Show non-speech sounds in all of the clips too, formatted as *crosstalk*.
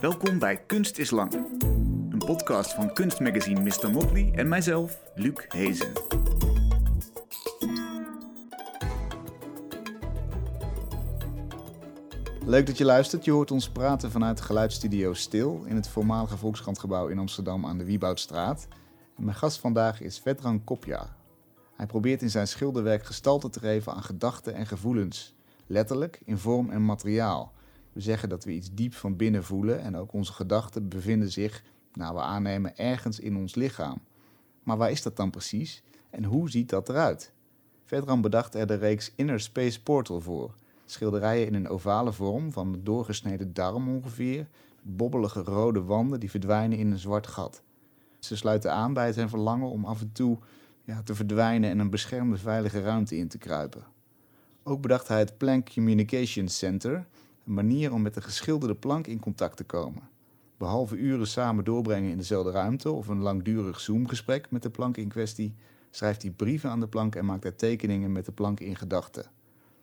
Welkom bij Kunst is Lang. Een podcast van kunstmagazine Mr. Motley en mijzelf, Luc Hezen. Leuk dat je luistert. Je hoort ons praten vanuit de geluidsstudio Stil in het voormalige Volkskrantgebouw in Amsterdam aan de Wieboudstraat. Mijn gast vandaag is Vedran Kopja. Hij probeert in zijn schilderwerk gestalte te geven aan gedachten en gevoelens, letterlijk in vorm en materiaal. We zeggen dat we iets diep van binnen voelen en ook onze gedachten bevinden zich, nou we aannemen, ergens in ons lichaam. Maar waar is dat dan precies en hoe ziet dat eruit? Vedran bedacht er de reeks Inner Space Portal voor. Schilderijen in een ovale vorm van een doorgesneden darm ongeveer, bobbelige rode wanden die verdwijnen in een zwart gat. Ze sluiten aan bij zijn verlangen om af en toe ja, te verdwijnen en een beschermde veilige ruimte in te kruipen. Ook bedacht hij het Planck Communication Center, een manier om met de geschilderde plank in contact te komen. Behalve uren samen doorbrengen in dezelfde ruimte of een langdurig Zoom-gesprek met de plank in kwestie, schrijft hij brieven aan de plank en maakt hij tekeningen met de plank in gedachten.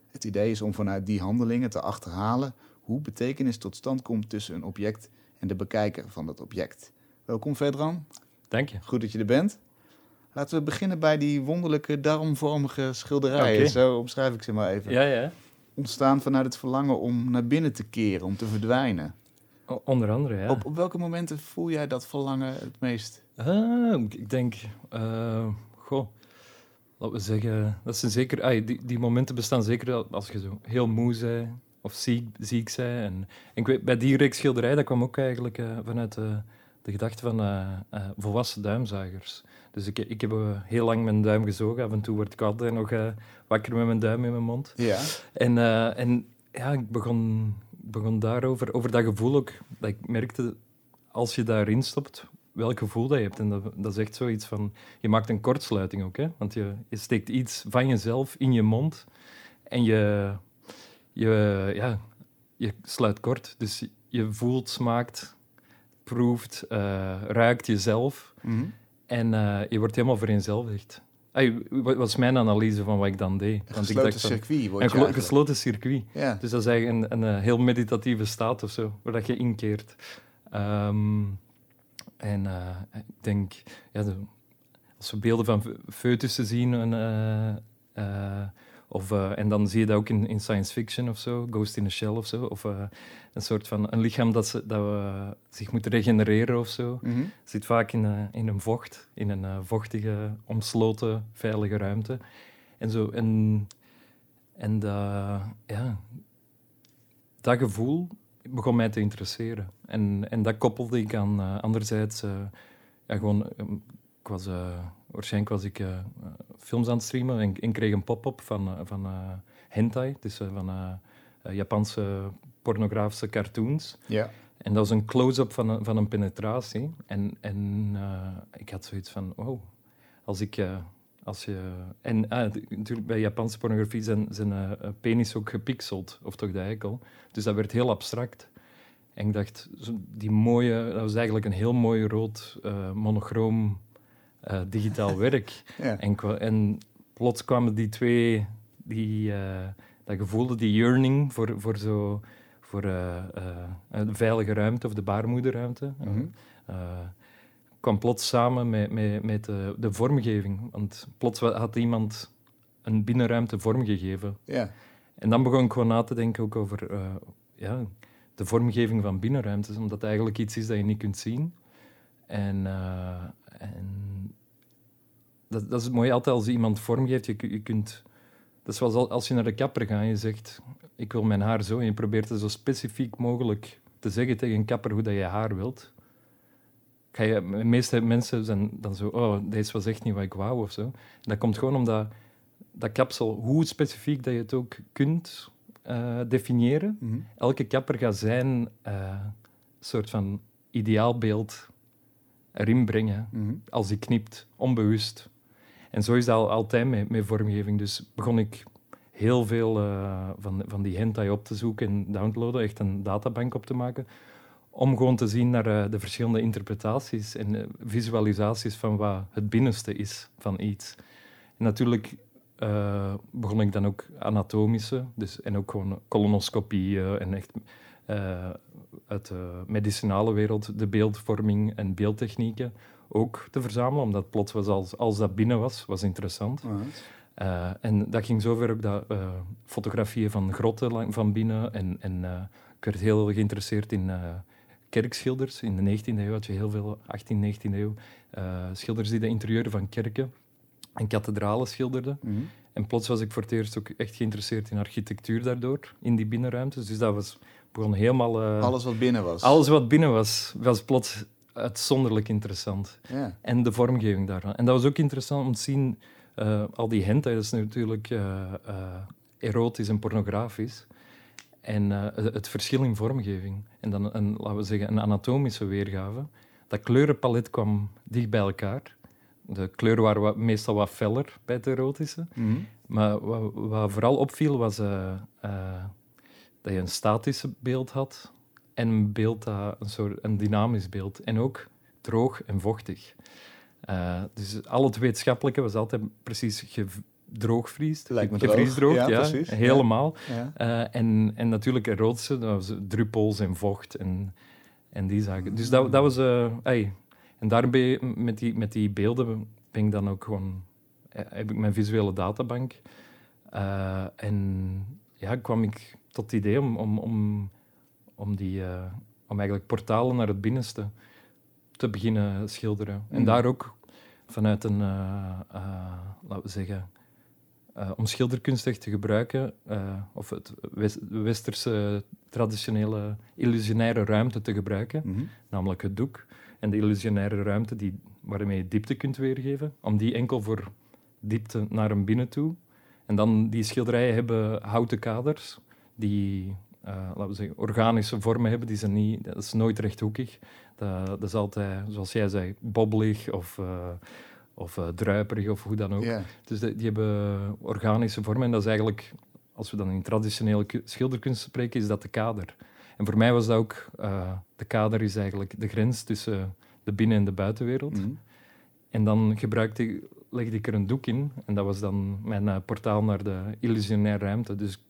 Het idee is om vanuit die handelingen te achterhalen hoe betekenis tot stand komt tussen een object en de bekijker van dat object. Welkom Vedran. Dank je. Goed dat je er bent. Laten we beginnen bij die wonderlijke darmvormige schilderijen. Zo omschrijf ik ze maar even. Ja, ja. Ontstaan vanuit het verlangen om naar binnen te keren, om te verdwijnen. O- onder andere, ja. Op, op welke momenten voel jij dat verlangen het meest? Ah, ik denk, eh, goh, laten we zeggen, dat zijn zeker, die, die momenten bestaan zeker als je zo heel moe bent of ziek, ziek bent. En, en ik weet, bij die reeks schilderij, dat kwam ook eigenlijk eh, vanuit eh, de gedachte van volwassen duimzagers. Dus ik, ik heb eh, heel lang mijn duim gezogen. Af en toe word ik altijd nog eh, wakker met mijn duim in mijn mond. Ja. En, eh, en ja, ik begon, begon daarover, over dat gevoel ook. Dat ik merkte, als je daarin stopt, welk gevoel dat je hebt. En dat, dat is echt zoiets van, je maakt een kortsluiting ook. Hè? Want je, je steekt iets van jezelf in je mond en je, je, ja, je sluit kort. Dus je voelt, smaakt, proeft, ruikt jezelf. Mhm. En eh, je wordt helemaal vereenzelvigd. Ay, wat was mijn analyse van wat ik dan deed? Een gesloten van- circuit wordt een je eigenlijk. gesloten circuit. Ja. Dus dat is eigenlijk een, een, eh, heel meditatieve staat of zo, waar dat je inkeert. Ehm, en eh, ik denk, ja, de- als we beelden van foetussen zien, en, of, eh, en dan zie je dat ook in, in science fiction of zo, Ghost in a Shell of zo, of eh, een soort van een lichaam dat, ze, dat we, zich moet regenereren of zo, Mhm. zit vaak in, eh, in een vocht, in een vochtige, omsloten, veilige ruimte. En, zo, en, en dat, ja, dat gevoel begon mij te interesseren. En, en dat koppelde ik aan, anderzijds, ja, gewoon, eh, ik was, waarschijnlijk was ik eh, films aan het streamen en, en kreeg een pop-up van, eh, van eh, hentai, dus van Japanse pornografische cartoons. Ja. En dat was een close-up van een, van een penetratie. En, en ik had zoiets van, wow, als ik... als je, en ah, natuurlijk bij Japanse pornografie zijn, zijn penis ook gepixeld, of toch de eikel. Dus dat werd heel abstract. En ik dacht, die mooie, dat was eigenlijk een heel mooi rood monochroom eh, digitaal *laughs* werk. Ja. En, en plots kwamen die twee, die, eh, dat gevoelde, die yearning voor, voor, zo, voor eh, een veilige ruimte of de baarmoederruimte. Mhm. kwam plots samen met, met, met de, de vormgeving. Want plots had iemand een binnenruimte vormgegeven. Ja. En dan begon ik gewoon na te denken ook over ja, de vormgeving van binnenruimtes, omdat het eigenlijk iets is dat je niet kunt zien. En, en dat, dat is het mooie altijd als iemand vormgeeft. Je, je kunt, dat is zoals al- als je naar de kapper gaat en je zegt, ik wil mijn haar zo, en je probeert het zo specifiek mogelijk te zeggen tegen een kapper hoe dat je haar wilt. Ga je, de meeste mensen zijn dan zo, oh, deze was echt niet wat ik wou of zo. Dat komt gewoon omdat dat kapsel, hoe specifiek dat je het ook kunt eh, definiëren, Mhm. elke kapper gaat zijn eh, soort van ideaalbeeld erin brengen Mhm. als hij knipt, onbewust. En zo is dat al, altijd met, met vormgeving. Dus begon ik heel veel eh, van, van die hentai op te zoeken en downloaden, echt een databank op te maken, om gewoon te zien naar eh, de verschillende interpretaties en eh, visualisaties van wat het binnenste is van iets. En natuurlijk begon ik dan ook anatomische, dus, en ook gewoon colonoscopieën en echt uit de medicinale wereld de beeldvorming en beeldtechnieken ook te verzamelen, omdat plots was als, als dat binnen was, was interessant. Uh, en dat ging zover ook dat uh, fotografieën van grotten van binnen. En, en uh, ik werd heel geïnteresseerd in kerkschilders. In de 19e eeuw had je heel veel, 18e, 19e eeuw, schilders die de interieuren van kerken en kathedralen schilderden. -hmm. En plots was ik voor het eerst ook echt geïnteresseerd in architectuur daardoor, in die binnenruimtes. Dus dat was begon helemaal... alles wat binnen was? Alles wat binnen was, was plots uitzonderlijk interessant. Yeah. En de vormgeving daarvan. En dat was ook interessant om te zien uh, al die hentai, dat is natuurlijk uh, uh, erotisch en pornografisch. En het verschil in vormgeving. En dan een, laten we zeggen, een anatomische weergave. Dat kleurenpalet kwam dicht bij elkaar. De kleuren waren wat, meestal wat feller bij het erotische. Mm -hmm. Maar wat, wat, vooral opviel was dat je een statisch beeld had en een beeld dat een soort een dynamisch beeld. En ook droog en vochtig. Uh, dus al het wetenschappelijke was altijd precies droogvriest. Lijkt me gevriesdroogd, ja, ja, precies. helemaal. Ja. Uh, en, en natuurlijk erotische, dat was druppels en vocht en, en die zaken. Dus dat, dat was... Uh, ey. En daar ben je, met, die, met die beelden ben ik dan ook gewoon... Heb ik mijn visuele databank. en ja, kwam ik tot het idee om, om, om, om, die, om eigenlijk portalen naar het binnenste te beginnen schilderen. En Mm. daar ook vanuit een, uh, uh, laten we zeggen, om schilderkunst echt te gebruiken, of het west westerse traditionele illusionaire ruimte te gebruiken, Mm -hmm. namelijk het doek. En de illusionaire ruimte die, waarmee je diepte kunt weergeven, om die enkel voor diepte naar een binnen toe. En dan die schilderijen hebben houten kaders die laten we zeggen, organische vormen hebben. Die zijn niet, dat is nooit rechthoekig. Dat, dat is altijd, zoals jij zei, bobbelig of, uh, of uh, druiperig of hoe dan ook. Yeah. Dus de, die hebben organische vormen. En dat is eigenlijk, als we dan in traditionele schilderkunst spreken, is dat de kader. En voor mij was dat ook, de kader is eigenlijk de grens tussen de binnen- en de buitenwereld. Mm -hmm. En dan gebruikte ik, legde ik er een doek in. En dat was dan mijn portaal naar de illusionaire ruimte. Dus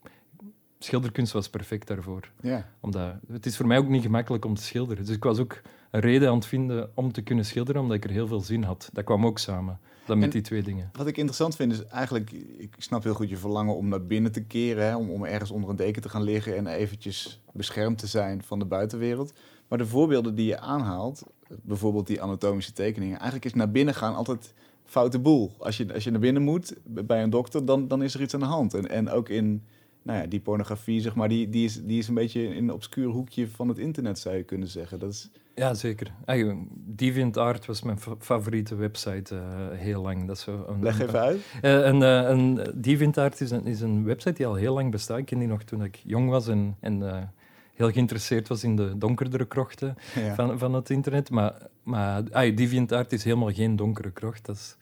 schilderkunst was perfect daarvoor. Ja. Omdat, het is voor mij ook niet gemakkelijk om te schilderen. Dus ik was ook een reden aan het vinden om te kunnen schilderen, omdat ik er heel veel zin had. Dat kwam ook samen, dan met En die twee dingen. Wat ik interessant vind is eigenlijk, ik snap heel goed je verlangen om naar binnen te keren, hè, om, om ergens onder een deken te gaan liggen en eventjes beschermd te zijn van de buitenwereld. Maar de voorbeelden die je aanhaalt, bijvoorbeeld die anatomische tekeningen, eigenlijk is naar binnen gaan altijd foute boel. Als je, als je naar binnen moet bij een dokter, dan, dan is er iets aan de hand. En, en ook in nou ja, die pornografie, zeg maar, die, die, is, die is een beetje in een obscuur hoekje van het internet, zou je kunnen zeggen. Dat is... Ja, zeker. Eigenlijk, DeviantArt was mijn favoriete website uh, heel lang. Dat is zo een, Leg even uit. Uh, een, uh, een, DeviantArt is een, is een website die al heel lang bestaat. Ik ken die nog toen ik jong was en, en heel geïnteresseerd was in de donkerdere krochten Ja. van, van het internet. Maar, maar ah, DeviantArt is helemaal geen donkere krocht. Dat is,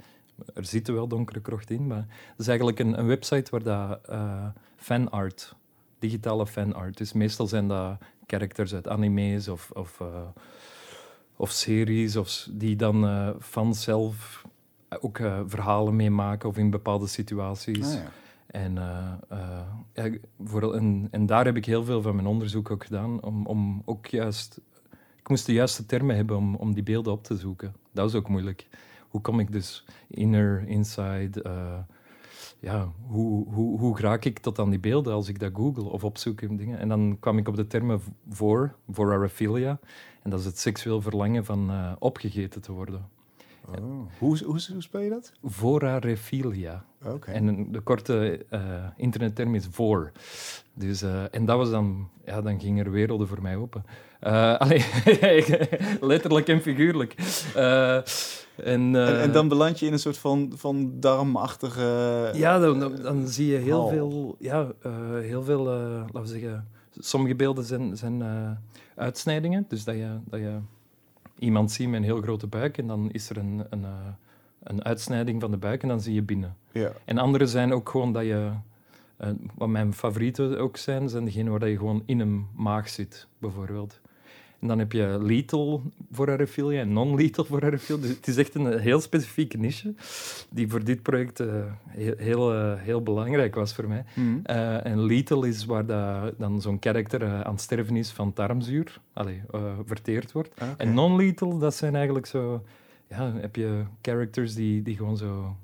er zitten wel donkere krochten in, maar het is eigenlijk een, een website waar dat fanart, digitale fanart, dus meestal zijn dat characters uit anime's of, of, uh, of series of, die dan uh, fans zelf ook verhalen meemaken of in bepaalde situaties. Ah, ja. En, ja, voor, en, en daar heb ik heel veel van mijn onderzoek ook gedaan, om, om ook juist... Ik moest de juiste termen hebben om, om die beelden op te zoeken. Dat was ook moeilijk hoe kom ik dus inner, inside? Ja, hoe, hoe, hoe raak ik tot aan die beelden als ik dat google of opzoek en dingen? En dan kwam ik op de termen voor, vorarophilia. En dat is het seksueel verlangen van uh, opgegeten te worden. Oh. Hoe, hoe, hoe speel je dat? Vorarophilia. Okay. En de korte uh, internetterm is voor. Dus, uh, en dat was dan, ja, dan gingen er werelden voor mij open. Uh, *laughs* allee, letterlijk en figuurlijk. en, en, en, dan beland je in een soort van, van darmachtige. Ja, dan, dan, dan zie je heel hal. veel, ja, heel veel laten we zeggen. Sommige beelden zijn, zijn uitsnijdingen. Dus dat je, dat je iemand ziet met een heel grote buik en dan is er een, een, een uitsnijding van de buik en dan zie je binnen. Ja. En andere zijn ook gewoon dat je... Uh, wat mijn favorieten ook zijn, zijn degene waar je gewoon in een maag zit, bijvoorbeeld. En dan heb je lethal voor aerophilia en non-lethal voor aerophilia. Dus het is echt een heel specifieke niche die voor dit project uh, heel, heel, uh, heel, belangrijk was voor mij. Mhm. Uh, en lethal is waar dat, dan zo'n karakter aan het sterven is van tarmzuur, allee, verteerd wordt. Ah. En non-lethal, dat zijn eigenlijk zo... Ja, heb je characters die, die gewoon zo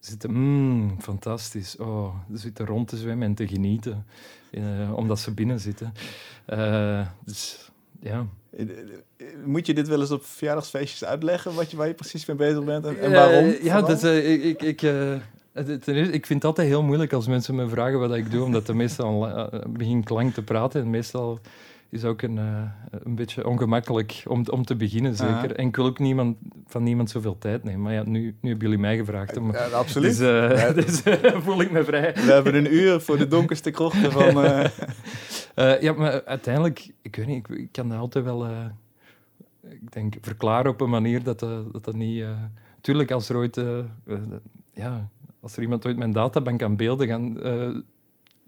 zitten... Mm, fantastisch. Oh, ze zitten rond te zwemmen en te genieten. eh, omdat ze binnen zitten. Eh, dus ja... Eh, Moet je dit wel eens op verjaardagsfeestjes uitleggen, wat je, waar je precies mee bezig bent en, en Eh, waarom? ja, dat, eh, ik, ik, ik, eh, het- eerste, ik vind het altijd heel moeilijk als mensen me vragen wat ik doe, omdat er meestal uh, begin klank te praten. En meestal is ook een, eh, een beetje ongemakkelijk om, om te beginnen, zeker. En ik wil ook niemand, van niemand zoveel tijd nemen. Maar ja, nu, nu hebben jullie mij gevraagd. Om, Ja, absoluut. Dus, eh, Ja. *laughs* dus eh, voel ik me vrij. We hebben een uur voor de donkerste krochten van... *laughs* eh, Eh, ja, maar uiteindelijk, ik weet niet, ik, ik kan dat altijd wel, eh, ik denk, verklaren op een manier dat dat, dat, dat niet... eh tuurlijk, als er ooit, eh, eh, ja, als er iemand ooit mijn databank aan beelden gaan, eh,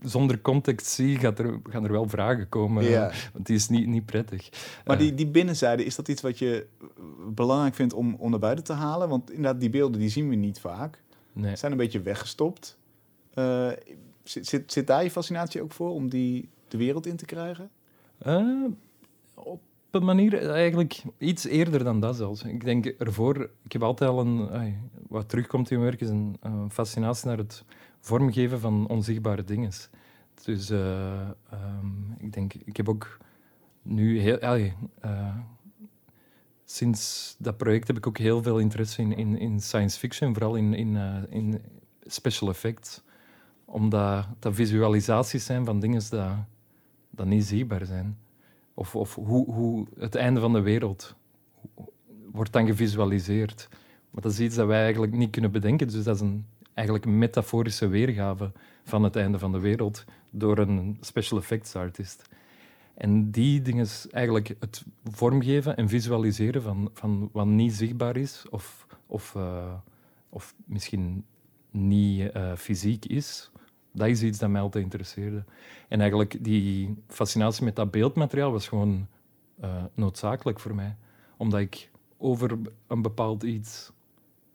zonder context zie, gaat er, gaan er wel vragen komen. eh, Ja. Want die is niet, niet prettig. Maar Eh, die, die binnenzijde, is dat iets wat je eh, belangrijk vindt om, om naar buiten te halen? Want inderdaad, die beelden die zien we niet vaak. nee. Ze zijn een beetje weggestopt. Eh, zit, zit, zit daar je fascinatie ook voor, om die de wereld in te krijgen? Eh, op een manier eigenlijk iets eerder dan dat zelfs. Ik denk ervoor, ik heb altijd al een, wat terugkomt in mijn werk, is een, fascinatie naar het vormgeven van onzichtbare dingen. Dus eh, ehm, ik denk, ik heb ook nu heel, eh, sinds dat project heb ik ook heel veel interesse in, in, in science fiction, vooral in, in, in special effects. Omdat dat visualisaties zijn van dingen dat, dat niet zichtbaar zijn. Of, of hoe, hoe het einde van de wereld wordt dan gevisualiseerd. Maar dat is iets dat wij eigenlijk niet kunnen bedenken. Dus dat is een, eigenlijk een metaforische weergave van het einde van de wereld door een special effects artist. En die dingen is eigenlijk het vormgeven en visualiseren van, van wat niet zichtbaar is of, of, eh, of misschien niet eh, fysiek is, dat is iets dat mij altijd interesseerde. En eigenlijk die fascinatie met dat beeldmateriaal was gewoon eh, noodzakelijk voor mij. Omdat ik over een bepaald iets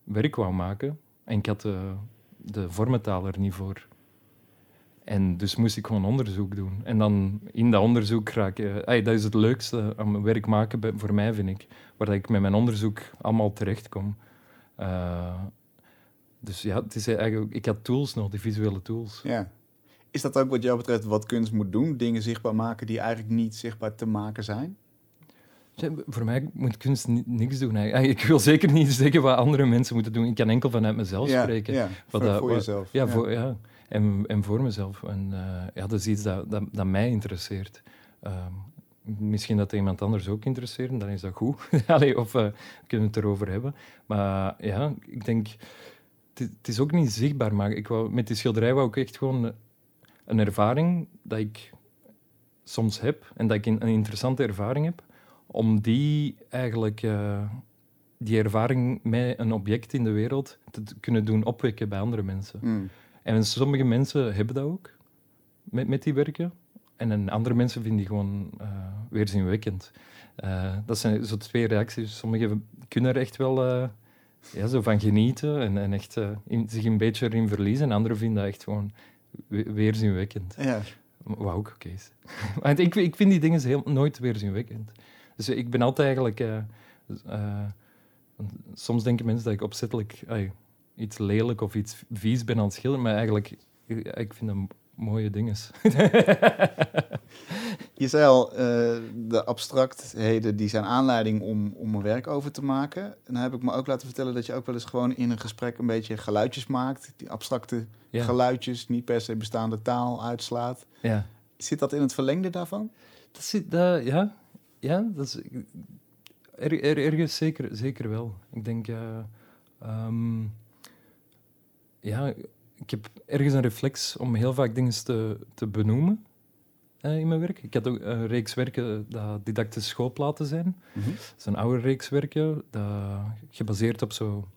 werk wou maken. En ik had de, de vormentaal er niet voor. En dus moest ik gewoon onderzoek doen. En dan in dat onderzoek raak ik... dat is het leukste aan werk maken voor mij, vind ik. Waar ik met mijn onderzoek allemaal terechtkom. Eh, dus ja, het is eigenlijk, ik had tools nodig, visuele tools. Ja. Is dat ook wat jou betreft wat kunst moet doen? Dingen zichtbaar maken die eigenlijk niet zichtbaar te maken zijn? Ja, Voor mij moet kunst ni- niks doen. eigenlijk. Ik wil zeker niet zeggen wat andere mensen moeten doen. Ik kan enkel vanuit mezelf ja, spreken. Ja, voor, dat- voor wat- jezelf. Ja, Voor, ja. En, en voor mezelf. En eh, ja, dat is iets dat, dat, dat mij interesseert. Ehm, misschien dat iemand anders ook interesseert, dan is dat goed. *laughs* Allee, of we kunnen het erover hebben. Maar ja, ik denk... Het is- ook niet zichtbaar, maar ik wou, met die schilderij wou ik echt gewoon een ervaring dat ik soms heb en dat ik een, interessante ervaring heb, om die eigenlijk, eh, die ervaring met een object in de wereld te kunnen doen opwekken bij andere mensen. Mm. En sommige mensen hebben dat ook met, met die werken. En andere mensen vinden die gewoon eh, weerzinwekkend. Eh, dat zijn zo twee reacties. Sommigen kunnen er echt wel ja, zo van genieten en, en echt eh, in, zich een beetje erin verliezen. En anderen vinden dat echt gewoon we- weerzinwekkend. Ja. Wat ook oké is. *laughs* Want ik, ik vind die dingen heel, nooit weerzinwekkend. Dus ik ben altijd eigenlijk... eh, eh, soms denken mensen dat ik opzettelijk iets lelijk of iets vies ben aan het schilderen, maar eigenlijk, ik, ik vind dat mooie dingen. *laughs* Je zei al, eh, de abstractheden die zijn aanleiding om, om een werk over te maken. En dan heb ik me ook laten vertellen dat je ook wel eens gewoon in een gesprek een beetje geluidjes maakt. Die abstracte ja. geluidjes, niet per se bestaande taal uitslaat. ja. Zit dat in het verlengde daarvan? Dat zit, dat, ja, ja, dat is er, er, ergens zeker, zeker wel. Ik denk, eh, ehm, ja, ik heb ergens een reflex om heel vaak dingen te, te benoemen eh, in mijn werk. Ik had ook een reeks werken dat didactische schoolplaten zijn. Mhm. Dat is een oude reeks werken, dat, gebaseerd op zo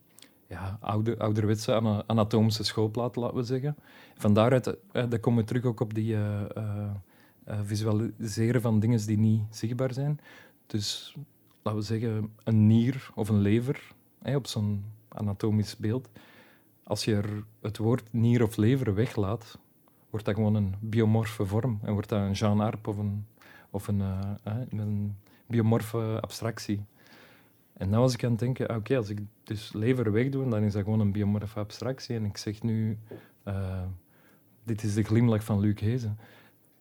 ja, oude, ouderwetse ana- anatomische schoolplaten, laten we zeggen. Van daaruit eh, dan komen we terug ook op die eh, eh, eh, visualiseren van dingen die niet zichtbaar zijn. Dus laten we zeggen een nier of een lever op zo'n anatomisch beeld. Als je er het woord nier of lever weglaat, wordt dat gewoon een biomorfe vorm en wordt dat een Jean Arp of een, of een, eh, hè, een biomorfe abstractie. En dan was ik aan het denken, ah, oké, als ik dus lever wegdoe, dan is dat gewoon een biomorfe abstractie. En ik zeg nu, eh, dit is de glimlach van Luc Hezen.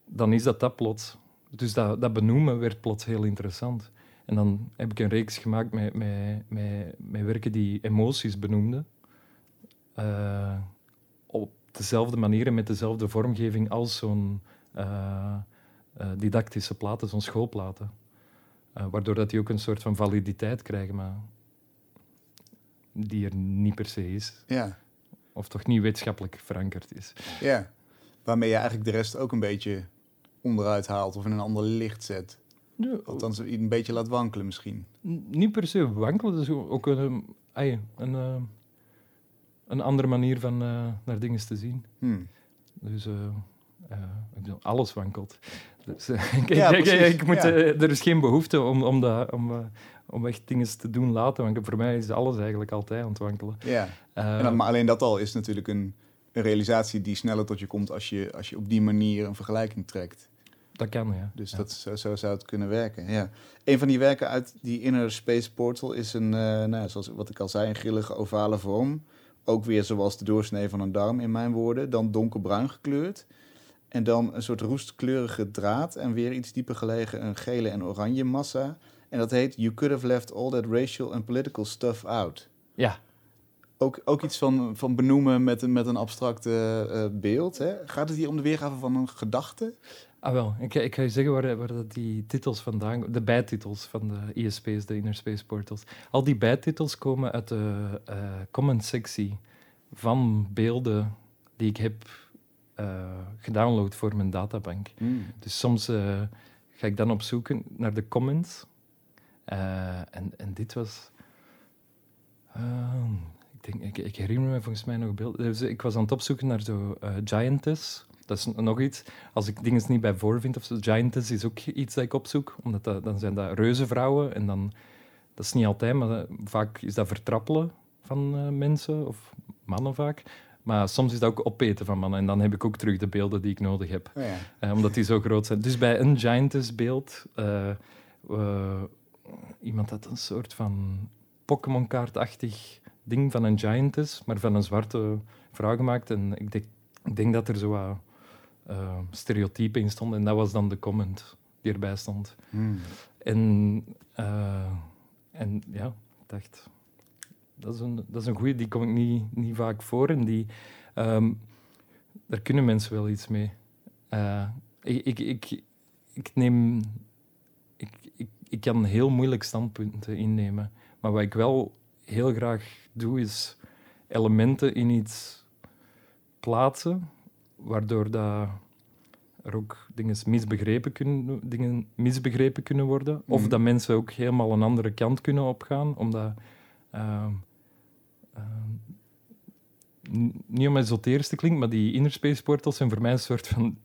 Dan is dat dat plots. Dus dat, dat benoemen werd plots heel interessant. En dan heb ik een reeks gemaakt met, met, met, met werken die emoties benoemden. Eh, op dezelfde manier en met dezelfde vormgeving als zo'n eh, eh, didactische platen, zo'n schoolplaten. Uh, waardoor dat die ook een soort van validiteit krijgen, maar die er niet per se is. Ja. Of toch niet wetenschappelijk verankerd is. Ja, waarmee je eigenlijk de rest ook een beetje onderuit haalt of in een ander licht zet. Althans, een beetje laat wankelen misschien. Niet per se wankelen, is ook een, een, eh, een andere manier van eh, naar dingen te zien. Hmm. Dus eh, eh, ik bedoel, alles wankelt. Dus, *laughs* ik, Ja, ik- ik- moet, ja. er is geen behoefte om, om, dat, om, om echt dingen te doen laten, want voor mij is alles eigenlijk altijd aan het wankelen. Ja. En dan, maar alleen dat al is natuurlijk een, een realisatie die sneller tot je komt als je, als je op die manier een vergelijking trekt. dat kan, ja. Dus Ja. dat, zo, zo zou het kunnen werken. Ja. Een van die werken uit die Inner Space Portal is een, eh, nou, zoals wat ik al zei, een grillige ovale vorm. Ook weer zoals de doorsnee van een darm in mijn woorden. Dan donkerbruin gekleurd. En dan een soort roestkleurige draad. En weer iets dieper gelegen een gele en oranje massa. En dat heet You Could Have Left All That Racial and Political Stuff Out. Ja, Ook, ook iets van, van benoemen met een, met een abstracte eh, beeld. Hè? Gaat het hier om de weergave van een gedachte? Ah, wel. Ik, ga- ik ga je zeggen waar, waar dat die titels vandaan De bijtitels van de ISP's, de Inner Space Portals. Al die bijtitels komen uit de eh comment-sectie van beelden die ik heb eh gedownload voor mijn databank. Dus soms eh, ga ik dan op zoek naar de comments. En, en dit was... ehm, ik, denk, ik, ik herinner me volgens mij nog een beeld. Dus ik was aan het opzoeken naar zo Giantess. Dat is nog iets. Als ik dingen niet bij voor vind of zo. Giantess is ook iets dat ik opzoek. Omdat dat, dan zijn dat reuzenvrouwen. En dan... Dat is niet altijd, maar eh, vaak is dat vertrappelen van eh, mensen. Of mannen vaak. Maar soms is dat ook opeten van mannen. En dan heb ik ook terug de beelden die ik nodig heb. Oh ja. Eh, omdat die zo groot zijn. Dus bij een Giantess beeld, iemand had een soort van Pokémon-kaartachtig ding van een Giantess, maar van een zwarte vrouw gemaakt. En ik denk, ik denk dat er zo wat eh, stereotypen in stonden. En dat was dan de comment die erbij stond. Hmm. En, eh, en ja, ik dacht, dat is een, dat is een goeie, die kom ik niet, niet vaak voor. En die, ehm, daar kunnen mensen wel iets mee. Eh, ik, ik, ik, ik neem... Ik, ik, ik kan heel moeilijk standpunten innemen. Maar wat ik wel heel graag doe, is elementen in iets plaatsen, waardoor dat er ook dingen misbegrepen kunnen, dingen misbegrepen kunnen worden. Of Mhm. dat mensen ook helemaal een andere kant kunnen opgaan. Omdat... ehm, ehm, niet om esoterisch te klinken, maar die inner space portals zijn voor mij een soort van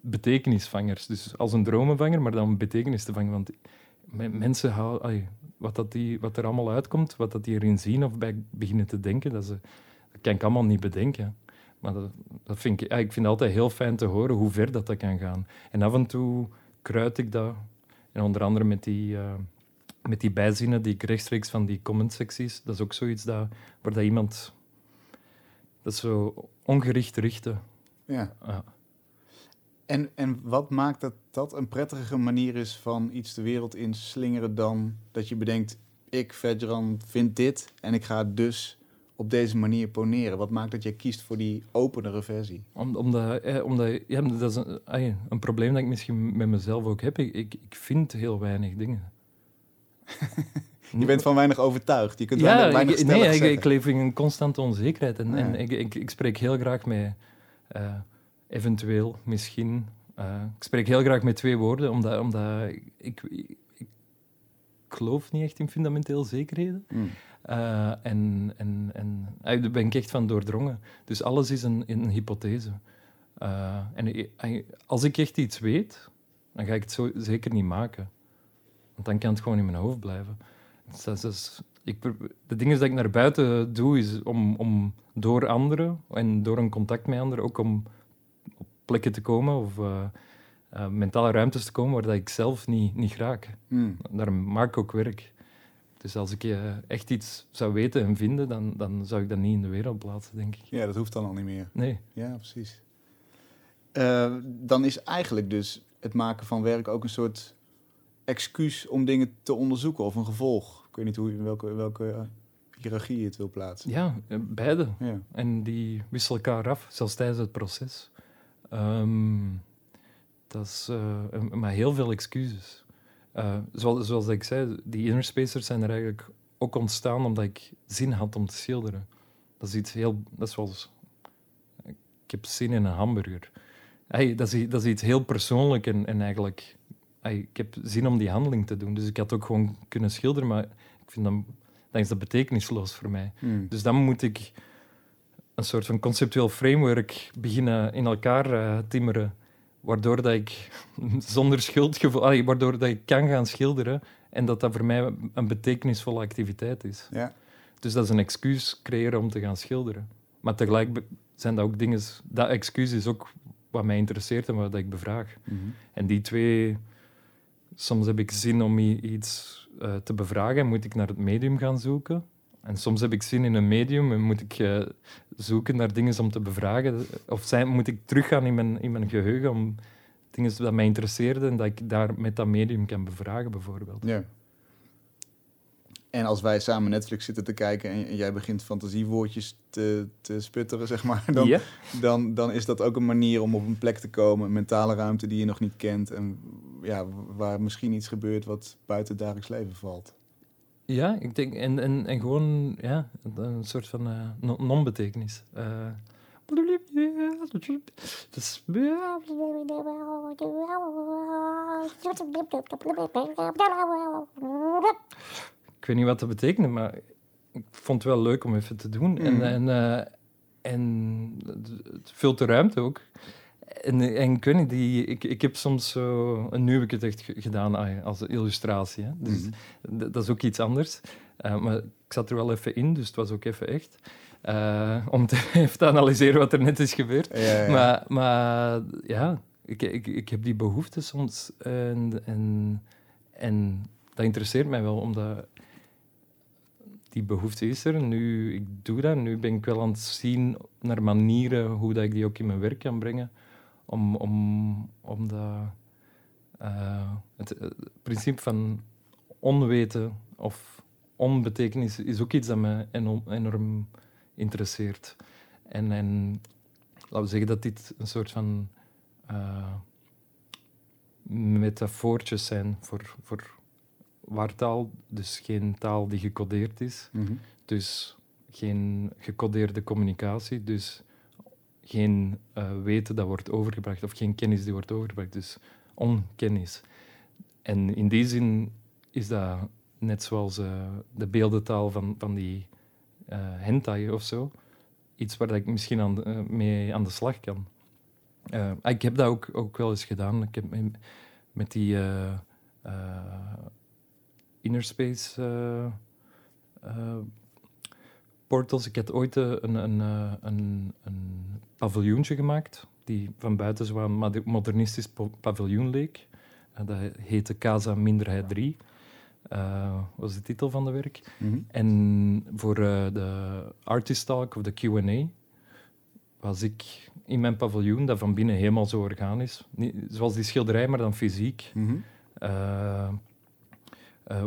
betekenisvangers. Dus als een dromenvanger, maar dan betekenis te vangen. Want me- mensen houden... wat, dat die, wat er allemaal uitkomt, wat dat die erin zien of bij beginnen te denken, dat, ze, dat kan ik allemaal niet bedenken. Maar dat, dat vind ik, ja, ik vind het altijd heel fijn te horen hoe ver dat, dat kan gaan. En af en toe kruid ik dat. En onder andere met die, eh, met die bijzinnen die ik rechtstreeks van die comment-secties, dat is ook zoiets dat, waar dat iemand... Dat is zo ongericht richten. Ja. Ja. En, en wat maakt dat dat een prettige manier is van iets de wereld in slingeren dan dat je bedenkt, ik, Vedran, vind dit en ik ga dus op deze manier poneren? Wat maakt dat jij kiest voor die openere versie? Om, omdat, eh, ja, dat is een, ah, een probleem dat ik misschien met mezelf ook heb. Ik, ik, ik vind heel weinig dingen. *laughs* Je bent van weinig overtuigd. Je kunt ja, weinig, weinig ik, nee, ik, leef in een constante onzekerheid. En, Ja. en ik, ik, ik spreek heel graag met eh, eventueel, misschien. eh, ik spreek heel graag met twee woorden, omdat, omdat ik, ik, geloof niet echt in fundamenteel zekerheden. Hmm. Eh, en en, en eh, daar ben ik echt van doordrongen. Dus alles is een, een hypothese. Eh, en als ik echt iets weet, dan ga ik het zo zeker niet maken. Want dan kan het gewoon in mijn hoofd blijven. Dus dat is- dat is- ik, de dingen dat ik naar buiten doe, is om, om door anderen en door een contact met anderen ook om op plekken te komen of mentale ruimtes te komen waar dat ik zelf niet, niet raak. Hmm. Daar maak ik ook werk. Dus als ik eh, echt iets zou weten en vinden, dan, dan zou ik dat niet in de wereld plaatsen, denk ik. Ja, dat hoeft dan al niet meer. Nee. Ja, precies. Eh, dan is eigenlijk dus het maken van werk ook een soort excuus om dingen te onderzoeken of een gevolg. Ik weet niet hoe, in welke, welke eh, hiërarchie je het wil plaatsen. Ja, beide. Ja. En die wisselen elkaar af, zelfs tijdens het proces. Ehm, dat is maar heel veel excuses. Eh, zoals, zoals ik zei, die inner spacers zijn er eigenlijk ook ontstaan omdat ik zin had om te schilderen. Dat is iets heel... Dat is zoals... Ik heb zin in een hamburger. Hey, dat, is, dat is iets heel persoonlijk en, en eigenlijk... hey, ik heb zin om die handeling te doen. Dus ik had ook gewoon kunnen schilderen, maar ik vind dat, dan is dat betekenisloos voor mij. Hmm. Dus dan moet ik een soort van conceptueel framework beginnen in elkaar eh, timmeren, waardoor dat ik *laughs* zonder schuldgevoel, waardoor dat ik kan gaan schilderen en dat dat voor mij een betekenisvolle activiteit is. Ja. Dus dat is een excuus creëren om te gaan schilderen. Maar tegelijk zijn dat ook dingen, dat excuus is ook wat mij interesseert en wat ik bevraag. Mhm. En die twee, soms heb ik zin om iets eh, te bevragen en moet ik naar het medium gaan zoeken. En soms heb ik zin in een medium en moet ik eh, zoeken naar dingen om te bevragen. Of zijn, moet ik teruggaan in mijn, in mijn geheugen om dingen dat mij interesseerden en dat ik daar met dat medium kan bevragen, bijvoorbeeld. Ja. En als wij samen Netflix zitten te kijken en, jij begint fantasiewoordjes te, te sputteren, *laughs* zeg maar, dan, dan, dan is dat ook een manier om op een plek te komen, een mentale ruimte die je nog niet kent en ja, waar misschien iets gebeurt wat buiten het dagelijks leven valt. Ja, ik denk, en, en, en gewoon ja, een soort van eh, non- non-betekenis. Eh, dus, ik weet niet wat dat betekent, maar ik vond het wel leuk om even te doen. En, Mhm. en, eh, en het vult de ruimte ook. En, en ik weet niet, die, ik, ik heb soms zo... En nu heb ik het echt ge- gedaan ah, als illustratie. Hè. Dus Mhm. dat is ook iets anders. Eh, maar ik zat er wel even in, dus het was ook even echt. Eh, om te, *laughs* even te analyseren wat er net is gebeurd. Ja, ja, ja. Maar, maar ja, ik, ik, ik heb die behoefte soms. En, en, en dat interesseert mij wel, omdat die behoefte is er. Nu, ik doe dat. Nu ben ik wel aan het zien naar manieren hoe dat ik die ook in mijn werk kan brengen. Om, om, om dat, eh, het, het principe van onweten of onbetekenis is ook iets dat me enorm, enorm interesseert. En, en laten we zeggen dat dit een soort van eh, metafoortjes zijn voor, voor waartaal, dus geen taal die gecodeerd is, Mhm. dus geen gecodeerde communicatie, dus geen eh, weten dat wordt overgebracht of geen kennis die wordt overgebracht, dus onkennis. En in die zin is dat net zoals eh, de beeldentaal van, van die eh hentai of zo, iets waar ik misschien aan, mee aan de slag kan. Ik heb dat ook, ook wel eens gedaan. Ik heb met, die inner space eh, portals. Ik had ooit een, een, een, een paviljoentje gemaakt, die van buiten zo een modernistisch paviljoen leek. Eh, dat heette Casa Minderheid 3. eh, was de titel van de werk. Mhm. En voor eh, de artist talk of de Q&A was ik in mijn paviljoen, dat van binnen helemaal zo organisch, niet, zoals die schilderij, maar dan fysiek, Mhm.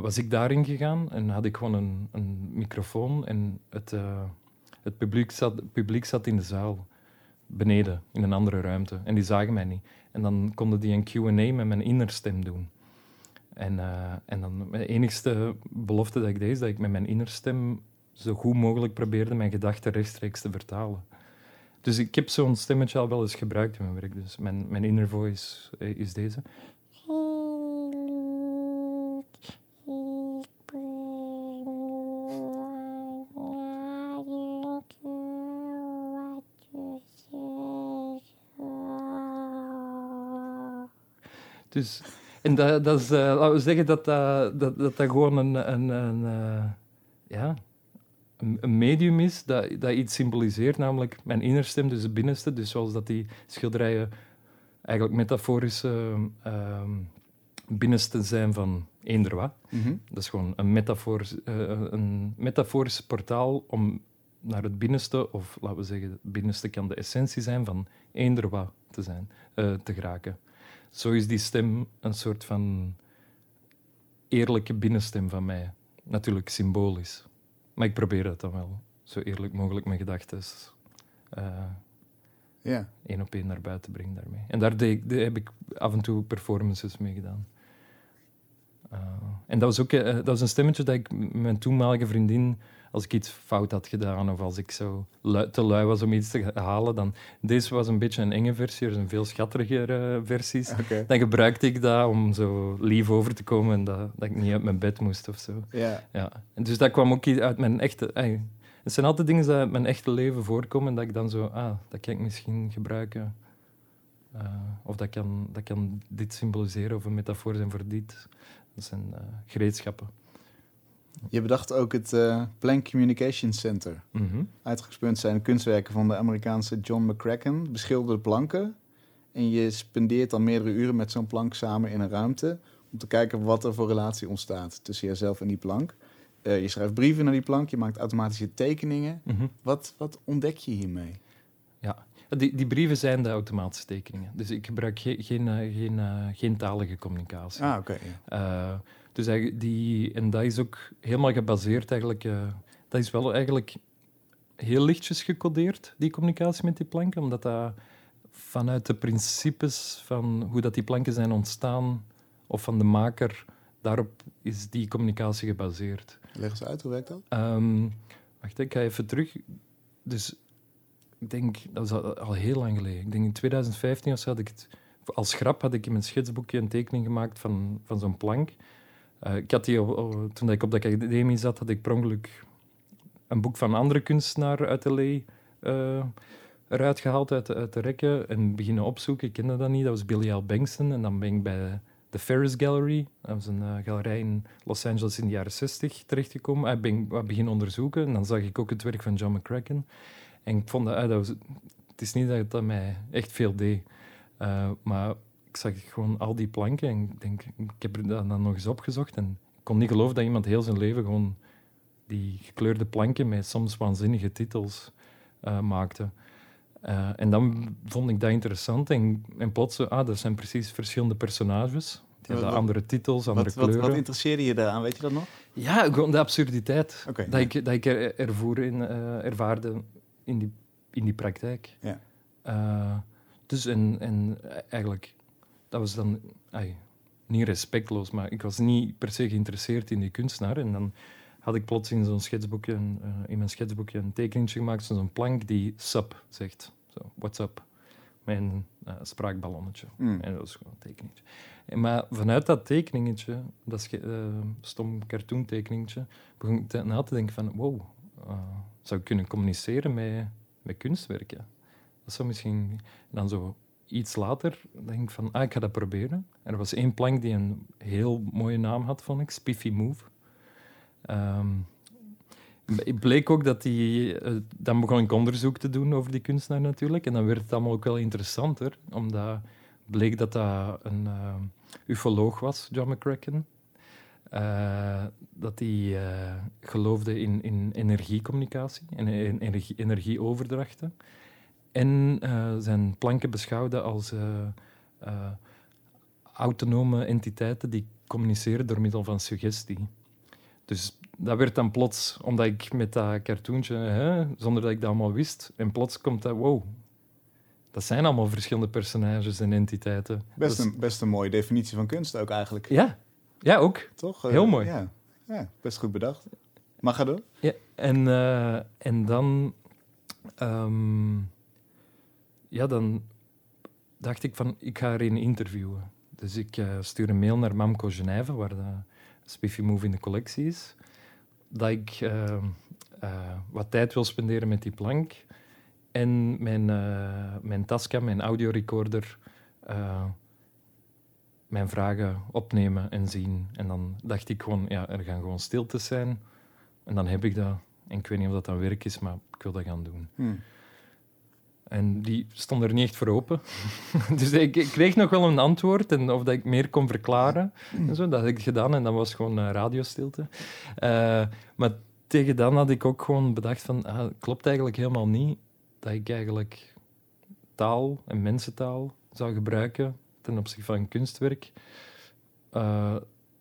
was ik daarin gegaan en had ik gewoon een, een microfoon en het, het publiek, zat, het publiek zat in de zaal, beneden, in een andere ruimte. En die zagen mij niet. En dan konden die een Q&A met mijn innerstem doen. En, eh, en dan de enigste belofte dat ik deed, is dat ik met mijn innerstem zo goed mogelijk probeerde mijn gedachten rechtstreeks te vertalen. Dus ik heb zo'n stemmetje al wel eens gebruikt in mijn werk. Dus mijn, mijn inner voice eh, is deze. Dus En dat, dat is, uh, laten we zeggen dat dat, dat, dat, dat gewoon een, een, een uh, ja, een, medium is dat, dat iets symboliseert, namelijk mijn innerstem, dus het binnenste. Dus zoals dat die schilderijen eigenlijk metaforische uh, binnenste zijn van eender wat. Mm -hmm. Dat is gewoon een, metafoor, een metaforisch portaal om naar het binnenste, of laten we zeggen, het binnenste kan de essentie zijn van eender wat te zijn, te geraken zo is die stem een soort van eerlijke binnenstem van mij. Natuurlijk symbolisch. Maar ik probeer dat dan wel. Zo eerlijk mogelijk mijn gedachten uh, ja. één op één naar buiten brengen daarmee. En daar, deed, heb ik af en toe performances mee gedaan. Uh, en dat was ook uh, dat was een stemmetje dat ik mijn toenmalige vriendin als ik iets fout had gedaan of als ik zo te lui was om iets te halen, dan... Deze was een beetje een enge versie, er zijn veel schattigere uh, versies. Dan gebruikte ik dat om zo lief over te komen en dat, dat ik niet uit mijn bed moest of zo. Ja. ja. En dus dat kwam ook uit mijn echte... Ay, het zijn altijd dingen die uit mijn echte leven voorkomen, dat ik dan zo... Ah, dat kan ik misschien gebruiken. Uh, of dat kan, dat kan dit symboliseren of een metafoor zijn voor dit. Dat zijn uh, gereedschappen. Je bedacht ook het uh, Planck Communication Center. Mm Uitgespeund zijn kunstwerken van de Amerikaanse John McCracken, beschilderde planken. En je spendeert dan meerdere uren met zo'n plank samen in een ruimte om te kijken wat er voor relatie ontstaat tussen jezelf en die plank. Uh, je schrijft brieven naar die plank, je maakt automatische tekeningen. Mhm. wat, wat ontdek je hiermee? Ja, die, die brieven zijn de automatische tekeningen. Dus ik gebruik ge geen, uh, geen, uh, geen talige communicatie. Ah, oké. ja. Dus die, en dat is ook helemaal gebaseerd eigenlijk... Uh, dat is wel eigenlijk heel lichtjes gecodeerd, die communicatie met die planken, omdat dat vanuit de principes van hoe dat die planken zijn ontstaan, of van de maker, daarop is die communicatie gebaseerd. Leg eens uit, hoe werkt dat? Um, wacht, ik ga even terug. Dus ik denk, dat was al, heel lang geleden. Ik denk in 2015 of zo had ik het... Als grap had ik in mijn schetsboekje een tekening gemaakt van, van zo'n plank. Uh, ik had die, toen ik op de academie zat, had ik per ongeluk een boek van een andere kunstenaar uit L.A. Uh, eh, eruit gehaald uit, uit de rekken en beginnen opzoeken. Ik kende dat niet, dat was Billy Al Bankston. En dan ben ik bij de Ferris Gallery, dat was een uh, galerij in Los Angeles in de jaren 60, terechtgekomen. Ik ben beginnen onderzoeken en dan zag ik ook het werk van John McCracken. En ik vond dat, uh, dat was, het is niet dat dat mij echt veel deed, maar ik zag gewoon al die planken en ik denk, ik heb dat dan nog eens opgezocht en ik kon niet geloven dat iemand heel zijn leven gewoon die gekleurde planken met soms waanzinnige titels uh, maakte. Uh, en dan vond ik dat interessant en, en plots, ah, dat zijn precies verschillende personages. Die hebben andere titels, andere wat, kleuren. Wat, wat interesseerde je daaraan, weet je dat nog? Ja, gewoon de absurditeit okay, dat, ja. ik, dat ik er, ervoer in, uh, ervaarde in die, in die praktijk. Ja. dus en, en eigenlijk dat was dan ay, niet respectloos, maar ik was niet per se geïnteresseerd in die kunstenaar. En dan had ik plots in, zo'n schetsboekje, uh, in mijn schetsboekje een tekening gemaakt, zo'n plank die sup zegt. Zo, what's up? Mijn uh, spraakballonnetje. Mm. En dat was gewoon een tekeningetje. En, maar vanuit dat tekeningetje, dat uh, stom cartoon tekeningetje, begon ik te, na te denken van, wow, zou ik kunnen communiceren met, met kunstwerken? Dat zou misschien dan zo iets later denk ik van, ah, ik ga dat proberen. Er was één plank die een heel mooie naam had, vond ik, Spiffy Move. Um, het bleek ook dat die... Uh, dan begon ik onderzoek te doen over die kunstenaar natuurlijk. En dan werd het allemaal ook wel interessanter, omdat bleek dat dat een uh, ufoloog was, John McCracken. Uh, dat hij geloofde in, in energiecommunicatie en energie, energieoverdrachten en uh, zijn planken beschouwde als uh, uh, autonome entiteiten die communiceren door middel van suggestie. Dus dat werd dan plots, omdat ik met dat cartoontje, hè, zonder dat ik dat allemaal wist, en plots komt dat, wow, dat zijn allemaal verschillende personages en entiteiten. Best, een, best een mooie definitie van kunst ook eigenlijk. Ja, ja ook. Toch? Heel mooi. Ja. ja, best goed bedacht. Maar ga door. Ja, en, en dan... Um, ja, dan dacht ik van, ik ga een interviewen. Dus ik uh, stuur een mail naar Mamco Genève, waar de Spiffy Move in de collectie is, dat ik uh, uh, wat tijd wil spenderen met die plank en mijn, mijn Tascam, mijn audiorecorder, mijn vragen opnemen en zien. En dan dacht ik gewoon, ja, er gaan gewoon stiltes zijn. En dan heb ik dat. En ik weet niet of dat dan werk is, maar ik wil dat gaan doen. Hmm. En die stond er niet echt voor open. *laughs* dus ik, ik kreeg nog wel een antwoord en of dat ik meer kon verklaren. En zo, dat heb ik gedaan en dat was gewoon uh, radiostilte. Uh, maar tegen dan had ik ook gewoon bedacht van, ah, het klopt eigenlijk helemaal niet dat ik eigenlijk taal en mensentaal zou gebruiken ten opzichte van kunstwerk. Uh,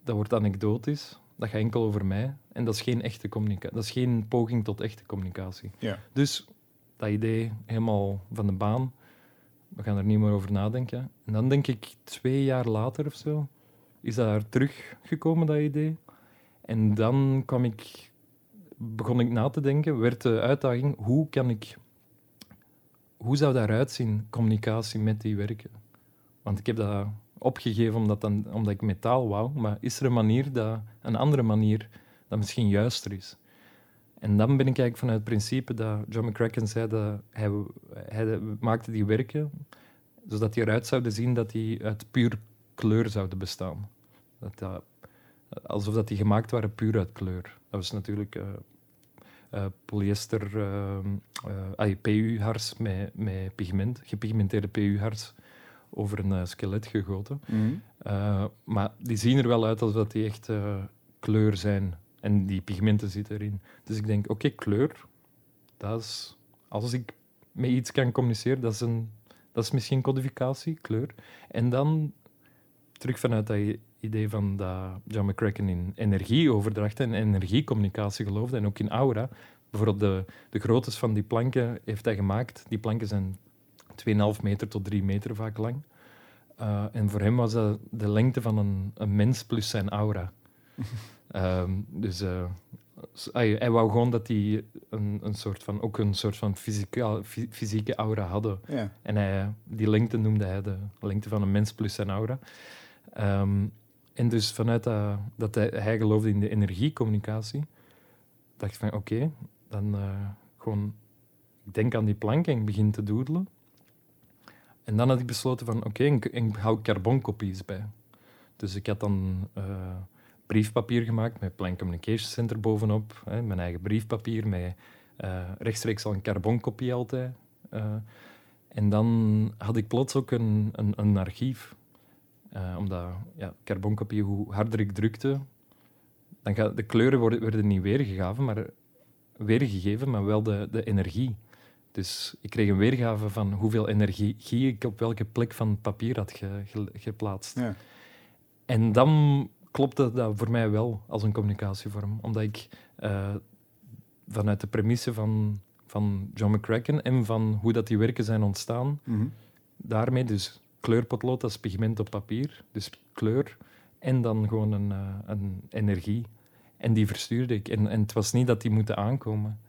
dat wordt anekdotisch. Dat gaat enkel over mij. En dat is geen echte communicatie. Dat is geen poging tot echte communicatie. Ja. Dus dat idee helemaal van de baan. We gaan er niet meer over nadenken. En dan denk ik twee jaar later of zo, is dat er teruggekomen, dat idee. En dan ik, begon ik na te denken, werd de uitdaging, hoe kan ik, hoe zou daaruit zien, communicatie met die werken? Want ik heb dat opgegeven omdat, dan, omdat ik metaal wou, maar is er een manier, dat, een andere manier, dat misschien juister is? En dan ben ik eigenlijk vanuit het principe dat John McCracken zei dat hij, hij maakte die werken zodat die eruit zouden zien dat die uit puur kleur zouden bestaan. Dat dat, alsof dat die gemaakt waren puur uit kleur. Dat was natuurlijk uh, uh, polyester, uh, PU-hars met, met pigment, gepigmenteerde PU-hars over een skelet gegoten. Mm maar die zien er wel uit alsof die echt kleur zijn. En die pigmenten zitten erin. Dus ik denk, oké, kleur, dat is... Als ik met iets kan communiceren, dat is, een, dat is misschien codificatie, kleur. En dan, terug vanuit dat idee van dat John McCracken in energieoverdracht en energiecommunicatie geloofde, en ook in aura. Bijvoorbeeld de, de groottes van die planken heeft hij gemaakt. Die planken zijn 2,5 meter tot 3 meter vaak lang. Uh, en voor hem was dat de lengte van een, een mens plus zijn aura. *laughs* Um, dus uh, hij, hij, wou gewoon dat die een, een soort van, ook een soort van fysieke, fysieke aura hadden. Ja. En hij, die lengte noemde hij de lengte van een mens plus zijn aura. Um, en dus vanuit dat, dat hij, hij, geloofde in de energiecommunicatie, dacht ik van oké, okay, dan uh, gewoon, ik denk aan die plank en ik begin te doodelen. En dan had ik besloten van oké, okay, ik, ik hou carbonkopies bij. Dus ik had dan... Uh, briefpapier gemaakt met Plan Communication Center bovenop. Hè, mijn eigen briefpapier met uh, rechtstreeks al een carbonkopie altijd. Uh, en dan had ik plots ook een, een, een archief. Uh, omdat ja, carbonkopie, hoe harder ik drukte, dan gaat, de kleuren worden, werden niet weergegeven, maar, weergegeven, maar wel de, de energie. Dus ik kreeg een weergave van hoeveel energie ik op welke plek van papier had ge, ge, geplaatst. Ja. En dan klopte dat voor mij wel als een communicatievorm. Omdat ik uh, vanuit de premisse van, van John McCracken en van hoe dat die werken zijn ontstaan, mm -hmm. daarmee dus kleurpotlood als pigment op papier, dus kleur, en dan gewoon een, uh, een energie. En die verstuurde ik. En, en het was niet dat die moeten aankomen.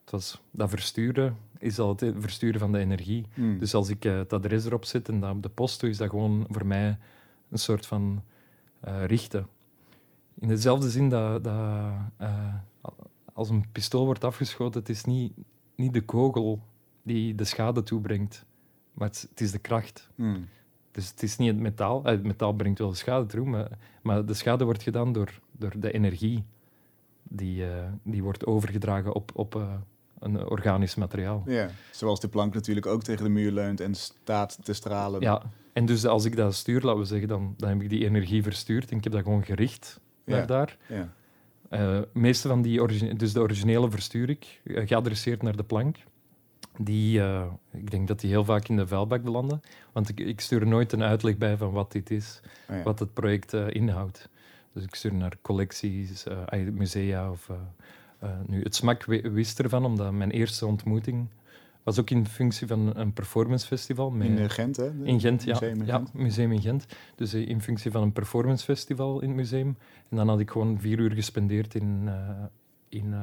Het was, dat versturen is al het versturen van de energie. Mm. Dus als ik uh, het adres erop zet en dat op de post doe, is dat gewoon voor mij een soort van uh, richten. In dezelfde zin dat, dat uh, als een pistool wordt afgeschoten, het is niet, niet de kogel die de schade toebrengt, maar het, het is de kracht. Mm. Dus het is niet het metaal. Het metaal brengt wel de schade toe, maar, maar de schade wordt gedaan door, door de energie die, uh, die wordt overgedragen op, op uh, een organisch materiaal. Ja, zoals de plank natuurlijk ook tegen de muur leunt en staat te stralen. Ja, en dus als ik dat stuur, laten we zeggen, dan, dan heb ik die energie verstuurd en ik heb dat gewoon gericht naar ja. daar. Ja. Uh, meeste van die, origine dus de originele verstuur ik, uh, geadresseerd naar de plank. Die, uh, ik denk dat die heel vaak in de vuilbak belanden. Want ik, ik stuur nooit een uitleg bij van wat dit is, Oh ja. wat het project inhoudt. Dus ik stuur naar collecties, musea of... nu, het smak wist ervan, omdat mijn eerste ontmoeting was ook in functie van een performancefestival. Met, in Gent, hè? In Gent, ja. museum in ja, Gent. museum in Gent. Dus uh, in functie van een performancefestival in het museum. En dan had ik gewoon vier uur gespendeerd in, uh, in uh,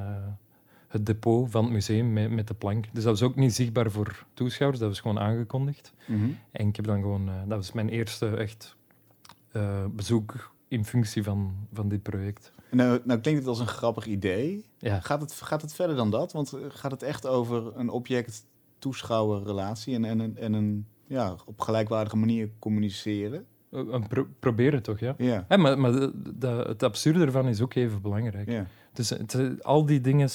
het depot van het museum met, met de plank. Dus dat was ook niet zichtbaar voor toeschouwers, dat was gewoon aangekondigd. Mm -hmm. En ik heb dan gewoon... dat was mijn eerste echt bezoek in functie van, van dit project. Nou, nou klinkt het als een grappig idee. Ja. Gaat, het, gaat het verder dan dat? Want gaat het echt over een object-toeschouwer relatie en, en, en een ja, op gelijkwaardige manier communiceren? eh, pro- proberen toch, ja. Ja, maar maar de- de- het absurde ervan is ook even belangrijk. ja. Dus het, eh, al die dingen...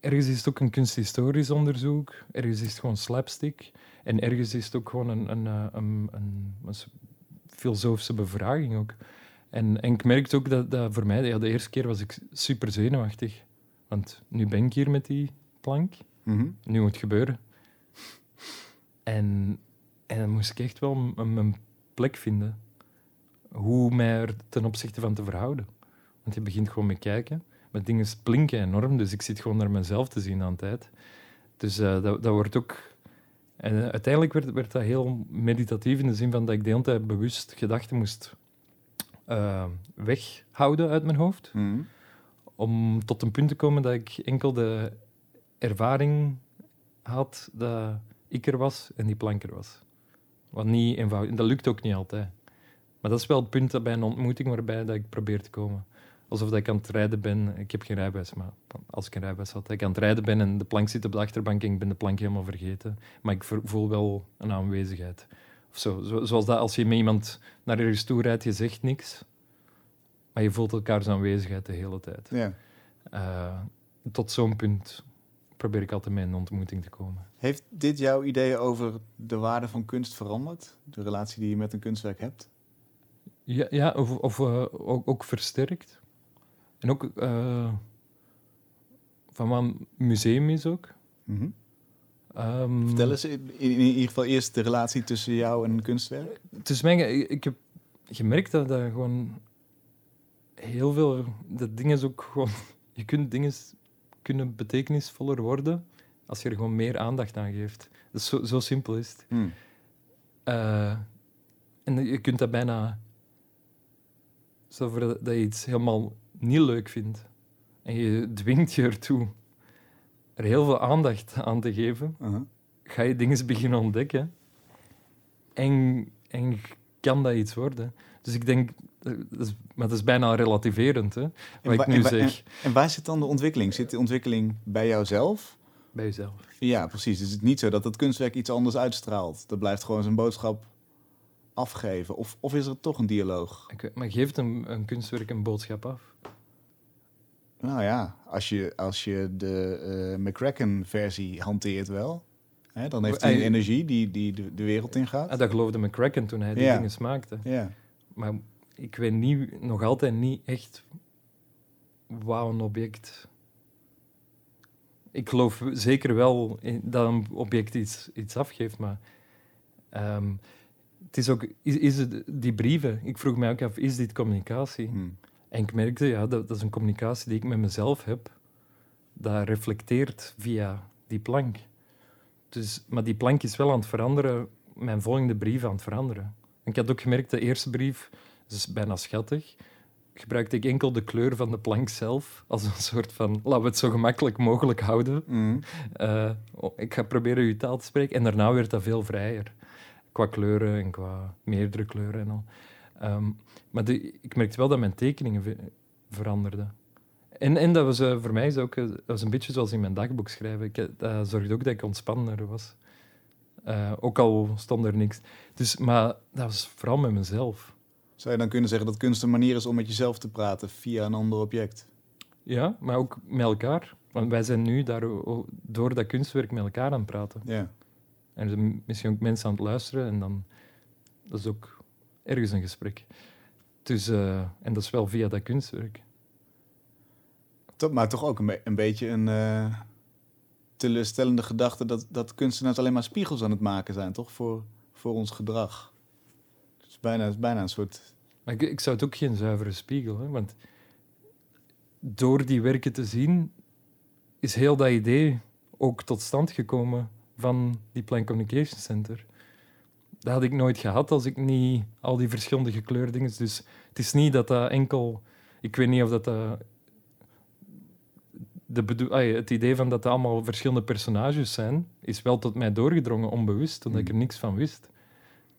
Ergens is het ook een kunsthistorisch onderzoek, ergens is het gewoon slapstick, en ergens is het ook gewoon een, een, eh, een, een, filosofische bevraging ook. En, en ik merkte ook dat, dat voor mij, ja, de eerste keer was ik super zenuwachtig. Want nu ben ik hier met die plank, Mhm. nu moet het gebeuren. En, en dan moest ik echt wel mijn plek vinden. Hoe mij er ten opzichte van te verhouden. Want je begint gewoon met kijken. Maar dingen blinken enorm, dus ik zit gewoon naar mezelf te zien aan tijd. Dus eh, dat, dat wordt ook... En eh, uiteindelijk werd, werd dat heel meditatief in de zin van dat ik de hele tijd bewust gedachten moest eh, weghouden uit mijn hoofd Mhm. om tot een punt te komen dat ik enkel de ervaring had dat ik er was en die plank er was. Wat niet eenvoudig. Dat lukt ook niet altijd. Maar dat is wel het punt dat bij een ontmoeting waarbij dat ik probeer te komen. Alsof dat ik aan het rijden ben. Ik heb geen rijbewijs, maar als ik een rijbewijs had, dat ik aan het rijden ben en de plank zit op de achterbank en ik ben de plank helemaal vergeten. Maar ik voel wel een aanwezigheid. Of zo. Zo- Zoals dat als je met iemand naar ergens toe rijdt, je zegt niks. Maar je voelt elkaars aanwezigheid de hele tijd. ja. Eh, tot zo'n punt probeer ik altijd met een ontmoeting te komen. Heeft dit jouw ideeën over de waarde van kunst veranderd? De relatie die je met een kunstwerk hebt? Ja, ja of, of eh, ook, ook versterkt. En ook eh, van wat een museum is ook. Ehm, Vertel eens in, in ieder geval eerst de relatie tussen jou en een kunstwerk. Is mijn, ik, ik heb gemerkt dat dat gewoon heel veel... Dat dingen is ook gewoon... *laughs* Je kunt dingen kunnen betekenisvoller worden als je er gewoon meer aandacht aan geeft. Dat is zo, zo simpel is het. Hm. Eh, en je kunt dat bijna... Voor dat, je iets helemaal niet leuk vindt. En je dwingt je ertoe er heel veel aandacht aan te geven. Ga je dingen beginnen ontdekken. En, en kan dat iets worden. Dus ik denk... is, maar dat is bijna relativerend, hè, En wat wa- ik nu en zeg. En waar zit dan de ontwikkeling? Zit de ontwikkeling bij jouzelf? Bij jezelf. Ja, precies. Dus het is niet zo dat het kunstwerk iets anders uitstraalt. Dat blijft gewoon zijn boodschap afgeven. Of, of is er toch een dialoog? Ik Maar geeft een, een kunstwerk een boodschap af? Nou ja, als je, als je de eh McCracken-versie hanteert wel... Hè, dan heeft hij een energie die, die de, de wereld ingaat. Ah, dat geloofde McCracken toen hij die Ja. dingen smaakte. Ja. Maar ik weet niet, nog altijd niet echt wat een object. Ik geloof zeker wel in, dat een object iets, iets afgeeft, maar ehm, het is ook, is, is het die brieven? Ik vroeg mij ook af, is dit communicatie? Hm. En ik merkte, ja, dat, dat is een communicatie die ik met mezelf heb, dat reflecteert via die plank. Dus, maar die plank is wel aan het veranderen, mijn volgende brief aan het veranderen. Ik had ook gemerkt, de eerste brief, dat is bijna schattig, gebruikte ik enkel de kleur van de plank zelf, als een soort van, laten we het zo gemakkelijk mogelijk houden. Hm. Eh, oh, ik ga proberen uw taal te spreken. En daarna werd dat veel vrijer. Qua kleuren en qua meerdere kleuren en al. Ehm, maar de, ik merkte wel dat mijn tekeningen ve- veranderden. En, en dat was eh, voor mij is ook, eh, dat was een beetje zoals in mijn dagboek schrijven. Ik, dat zorgde ook dat ik ontspannender was. Ook al stond er niks. Dus, maar dat was vooral met mezelf. Zou je dan kunnen zeggen dat kunst een manier is om met jezelf te praten via een ander object? Ja, maar ook met elkaar. Want wij zijn nu daar, door dat kunstwerk met elkaar aan het praten. Ja. En er zijn misschien ook mensen aan het luisteren en dan... Dat is ook ergens een gesprek. Dus, eh, en dat is wel via dat kunstwerk. Toch, maar toch ook een, be- een beetje een eh, teleurstellende gedachte dat, dat kunstenaars alleen maar spiegels aan het maken zijn, toch? Voor, voor ons gedrag. Is bijna, is bijna een soort. Maar ik, ik zou het ook geen zuivere spiegel, hè, want door die werken te zien, is heel dat idee ook tot stand gekomen van die Plan Communication Center. Dat had ik nooit gehad als ik niet al die verschillende gekleurde dingen... Dus het is niet dat dat enkel... Ik weet niet of dat... dat de bedoel, ai, het idee van dat het allemaal verschillende personages zijn, is wel tot mij doorgedrongen, onbewust, omdat ik er niks van wist.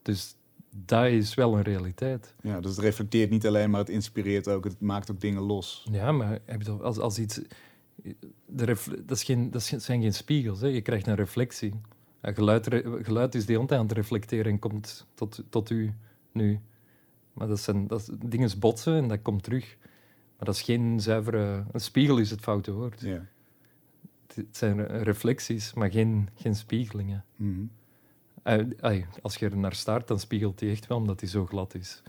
Dus dat is wel een realiteit. Ja, dus het reflecteert niet alleen, maar het inspireert ook. Het maakt ook dingen los. Ja, maar ik bedoel, als, als iets... De dat, is geen, dat zijn geen spiegels, hè. je krijgt een reflectie. Ja, geluid, geluid is de hele tijd aan het reflecteren en komt tot, tot u nu. Maar dat zijn dat, dingen botsen en dat komt terug. Maar dat is geen zuivere... Een spiegel is het foute woord. Ja. Het het zijn re- reflecties, maar geen, geen spiegelingen. Eh, ai, als je er naar staart, dan spiegelt hij echt wel, omdat hij zo glad is,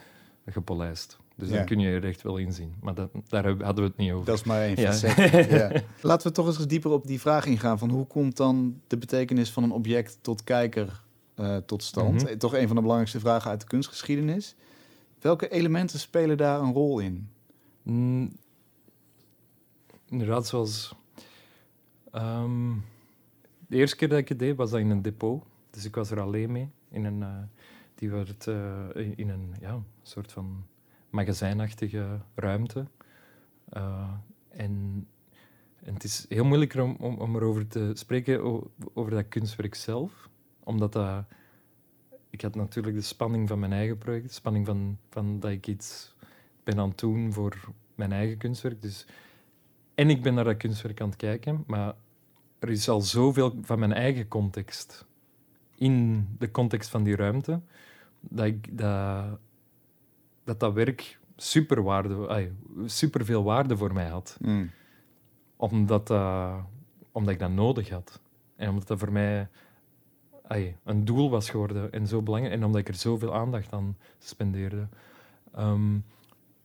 gepolijst. Dus Ja. dan kun je er echt wel in zien. Maar dat, daar hadden we het niet over. Dat is maar één Ja. *laughs* ja. Laten we toch eens dieper op die vraag ingaan van hoe komt dan de betekenis van een object tot kijker eh, tot stand? Eh, Toch een van de belangrijkste vragen uit de kunstgeschiedenis. Welke elementen spelen daar een rol in? Mm, inderdaad, zoals... ehm, de eerste keer dat ik het deed, was dat in een depot. Dus ik was er alleen mee. In een, eh, die werd eh, in een ja, soort van magazijnachtige ruimte. Eh, en, en het is heel moeilijk om, om, erover te spreken, over dat kunstwerk zelf. Omdat dat... Ik had natuurlijk de spanning van mijn eigen project. De spanning van, van dat ik iets ben aan het doen voor mijn eigen kunstwerk. Dus, en ik ben naar dat kunstwerk aan het kijken, maar er is al zoveel van mijn eigen context in de context van die ruimte, dat ik dat, dat, dat werk super, waarde, super veel waarde voor mij had. Mm. Omdat, dat- omdat ik dat nodig had. En omdat dat voor mij een doel was geworden en zo belangrijk. En omdat ik er zoveel aandacht aan spendeerde. Ehm,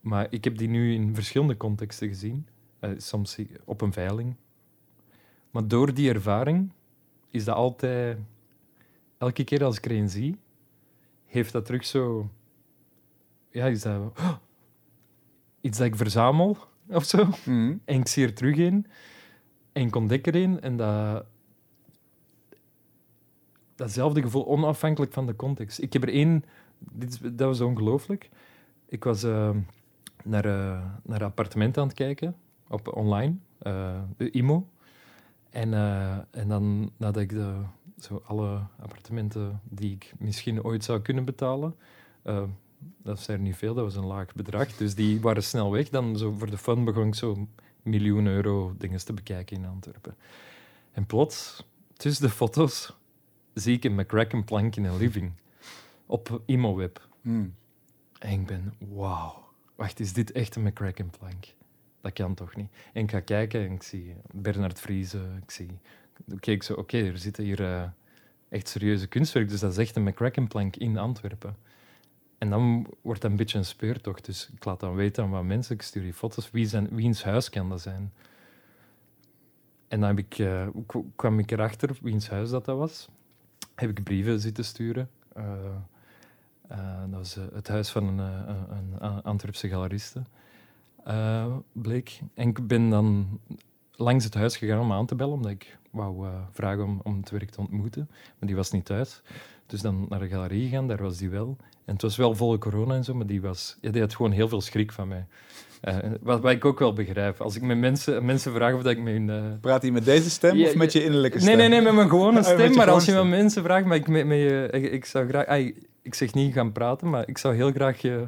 maar ik heb die nu in verschillende contexten gezien. Eh, soms op een veiling. Maar door die ervaring is dat altijd... Elke keer als ik er een zie, heeft dat terug zo... Ja, is dat... iets dat ik verzamel, of zo. Mm. En ik zie er terug in. En ik ontdek er een. En dat... Datzelfde gevoel, onafhankelijk van de context. Ik heb er één... Dit, is- dat was ongelooflijk. Ik was eh, naar, eh, naar appartementen aan het kijken, op online, eh, de IMO. En, en dan nadat ik de, zo alle appartementen die ik misschien ooit zou kunnen betalen, eh, dat zijn er niet veel, dat was een laag bedrag, dus die waren snel weg. Dan zo voor de fun begon ik zo miljoen euro dingen te bekijken in Antwerpen. En plots, tussen de foto's, zie ik een McCracken plank in een living op ImoWeb. Mm. En ik ben, wauw, wacht, is dit echt een McCracken plank? Dat kan toch niet? En ik ga kijken en ik zie Bernard Vriezen, ik zie... Keek zo, oké, er zitten hier eh, echt serieuze kunstwerk, dus dat is echt een McCracken plank in Antwerpen. En dan wordt dat een beetje een speurtocht, dus ik laat dan weten aan wat mensen, ik stuur die foto's, wie zijn, wiens huis kan dat zijn? En dan heb ik, eh, kwam ik erachter wiens huis dat, dat was. Heb ik brieven zitten sturen. Eh, dat was het huis van een, een, Antwerpse galeriste, bleek. En ik ben dan langs het huis gegaan om aan te bellen, omdat ik wou eh, vragen om, om het werk te ontmoeten. Maar die was niet thuis. Dus dan naar de galerie gegaan, daar was die wel. En het was wel volle corona en zo, maar die, was, ja, die had gewoon heel veel schrik van mij. Eh, wat, wat ik ook wel begrijp. Als ik met mensen, mensen vraag of dat ik met hun... eh, Praat hij met deze stem Ja, of met je innerlijke stem? Nee, nee, nee, met mijn gewone *laughs* stem. maar gewone als je met mensen vraagt, maar ik, met, met je, ik, ik zou graag... ik zeg niet gaan praten, maar ik zou heel graag je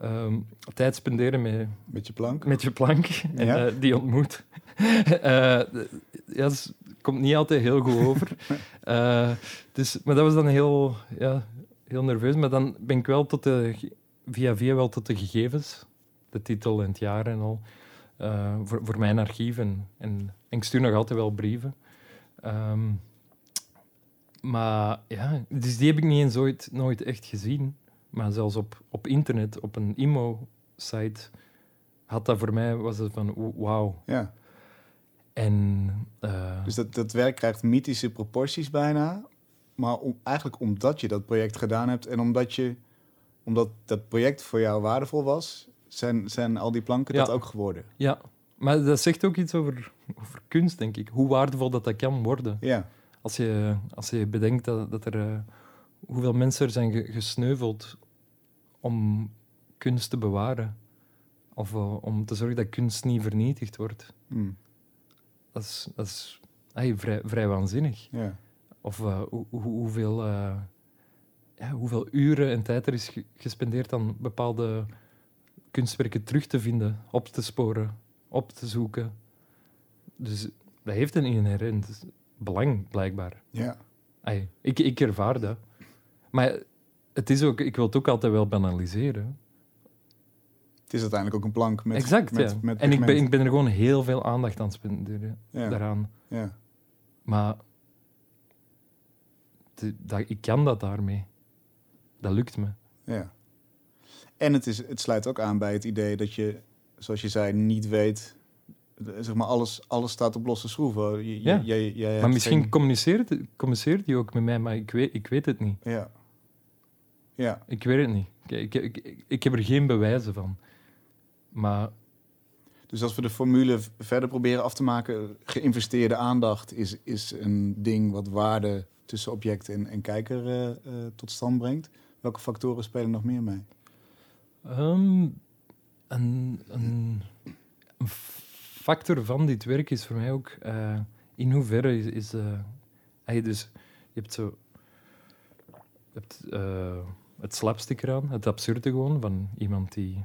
ehm, tijd spenderen met, Met je plank? met je plank en Ja. *laughs* die ontmoet. *laughs* Ja, dat is- komt niet altijd heel goed over. *laughs* Eh, dus, maar dat was dan heel, ja, heel nerveus. Maar dan ben ik wel tot de, via via wel tot de gegevens, de titel en het jaar en al, eh, voor, voor mijn archief. En, en, en ik stuur nog altijd wel brieven. Ehm, maar ja, dus die heb ik niet eens ooit, nooit echt gezien. Maar zelfs op, op internet, op een IMO-site, had dat voor mij, was het van wauw. Ja. En eh, Dus dat, dat werk krijgt mythische proporties bijna. Maar om, eigenlijk omdat je dat project gedaan hebt en omdat, je, omdat dat project voor jou waardevol was, zijn, zijn al die planken Ja. dat ook geworden. ja, maar dat zegt ook iets over, over kunst, denk ik. Hoe waardevol dat dat kan worden. Ja, Als je, als je bedenkt dat, dat er... eh, hoeveel mensen er zijn ge- gesneuveld om kunst te bewaren. Of eh, om te zorgen dat kunst niet vernietigd wordt. Hm, Dat is, dat is vrij, vrij waanzinnig. ja. Of eh, hoe, hoe- hoeveel, eh, ja, hoeveel uren en tijd er is ge- gespendeerd aan bepaalde kunstwerken terug te vinden, op te sporen, op te zoeken. Dus dat heeft een inherent belang, blijkbaar. ja. Ik, ik ervaar dat. Maar het is ook, ik wil het ook altijd wel banaliseren. Het is uiteindelijk ook een plank met exact, met, ja. met en ik ben, ik ben er gewoon heel veel aandacht aan spenderen Ja, daaraan. ja. Maar dat, ik kan dat daarmee. Dat lukt me. Ja. En het, is, het sluit ook aan bij het idee dat je, zoals je zei, niet weet. Zeg maar, alles, alles staat op losse schroeven. Je, Ja. jij- jij hebt Maar misschien geen- communiceert, communiceert hij ook met mij, maar ik weet, ik weet het niet. Ja. Ja. Ik weet het niet. Ik, ik, ik, ik heb er geen bewijzen van. Maar Dus als we de formule verder proberen af te maken, geïnvesteerde aandacht is, is een ding wat waarde tussen object en, en kijker eh, eh, tot stand brengt. Welke factoren spelen nog meer mee? Ehm, een, een, een factor van dit werk is voor mij ook eh, in hoeverre is. is hey, dus je hebt zo. Je hebt het slapstick eraan, het absurde gewoon, van iemand die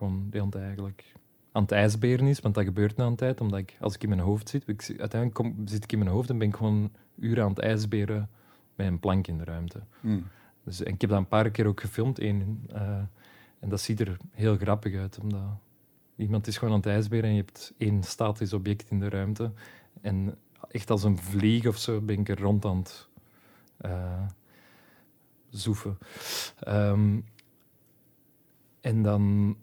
gewoon de hele tijd eigenlijk aan het ijsberen is, want dat gebeurt na een tijd, omdat ik, als ik in mijn hoofd zit, ik, uiteindelijk kom, zit ik in mijn hoofd en ben ik gewoon uren aan het ijsberen met een plank in de ruimte. Dus, en ik heb dat een paar keer ook gefilmd. één, eh, en dat ziet er heel grappig uit. Omdat iemand is gewoon aan het ijsberen en je hebt één statisch object in de ruimte. En echt als een vlieg of zo ben ik er rond aan het zoeven. Ehm, en dan...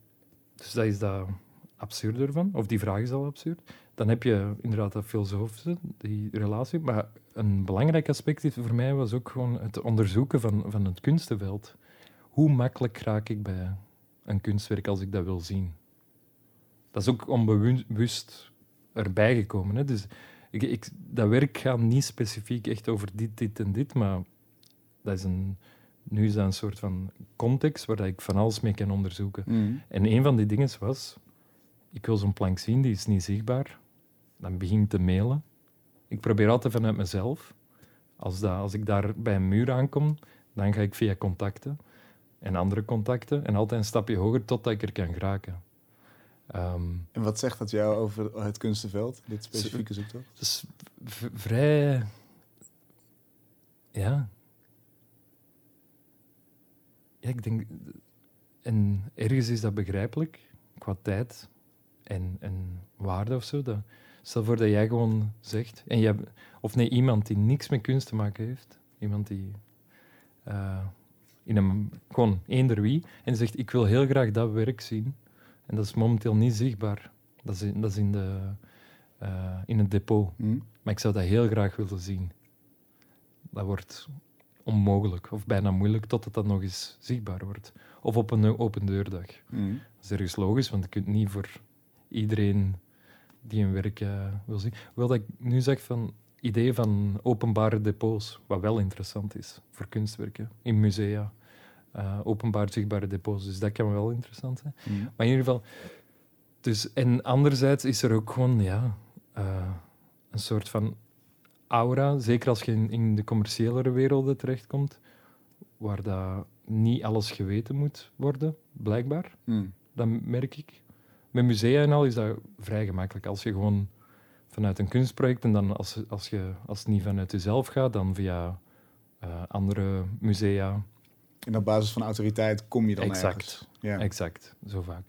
Dus dat is dat absurd ervan. Of die vraag is al absurd. Dan heb je inderdaad dat filosofische, die relatie. Maar een belangrijk aspect voor mij was ook gewoon het onderzoeken van, van het kunstenveld. Hoe makkelijk raak ik bij een kunstwerk als ik dat wil zien? Dat is ook onbewust erbij gekomen. Hè? Dus ik, dat werk gaat niet specifiek echt over dit, dit en dit, maar dat is een, nu is dat een soort van context waar dat ik van alles mee kan onderzoeken. En een van die dingen was, ik wil zo'n plank zien, die is niet zichtbaar. Dan begin ik te mailen. Ik probeer altijd vanuit mezelf. Als, dat, als ik daar bij een muur aankom, dan ga ik via contacten en andere contacten en altijd een stapje hoger totdat ik er kan geraken. Ehm, En wat zegt dat jou over het kunstenveld, dit specifieke zoektocht? het is vrij... Ja. Ja, ik denk... En ergens is dat begrijpelijk, qua tijd en, en waarde of zo. Dat, stel voor dat jij gewoon zegt... En hebt, of nee, iemand die niks met kunst te maken heeft. Iemand die... eh, in een, gewoon eender wie. En zegt, ik wil heel graag dat werk zien. En dat is momenteel niet zichtbaar. Dat is in, dat is in, de, eh, in het depot. Hm? Maar ik zou dat heel graag willen zien. Dat wordt onmogelijk of bijna moeilijk totdat dat nog eens zichtbaar wordt. Of op een open deurdag. Hm. Dat is ergens logisch, want je kunt niet voor iedereen die een werk eh, wil zien. Wel dat ik nu zeg van ideeën van openbare depots, wat wel interessant is voor kunstwerken in musea. Eh, openbaar zichtbare depots, dus dat kan wel interessant zijn. Hm. Maar in ieder geval, dus, en anderzijds is er ook gewoon ja, eh, een soort van aura, zeker als je in, in de commerciëlere werelden terechtkomt, waar dat niet alles geweten moet worden, blijkbaar. Hm. Dat merk ik. Met musea en al is dat vrij gemakkelijk. Als je gewoon vanuit een kunstproject en dan als, als, je, als het niet vanuit jezelf gaat, dan via eh, andere musea. En op basis van autoriteit kom je dan Exact. ergens. Ja. Exact, zo vaak.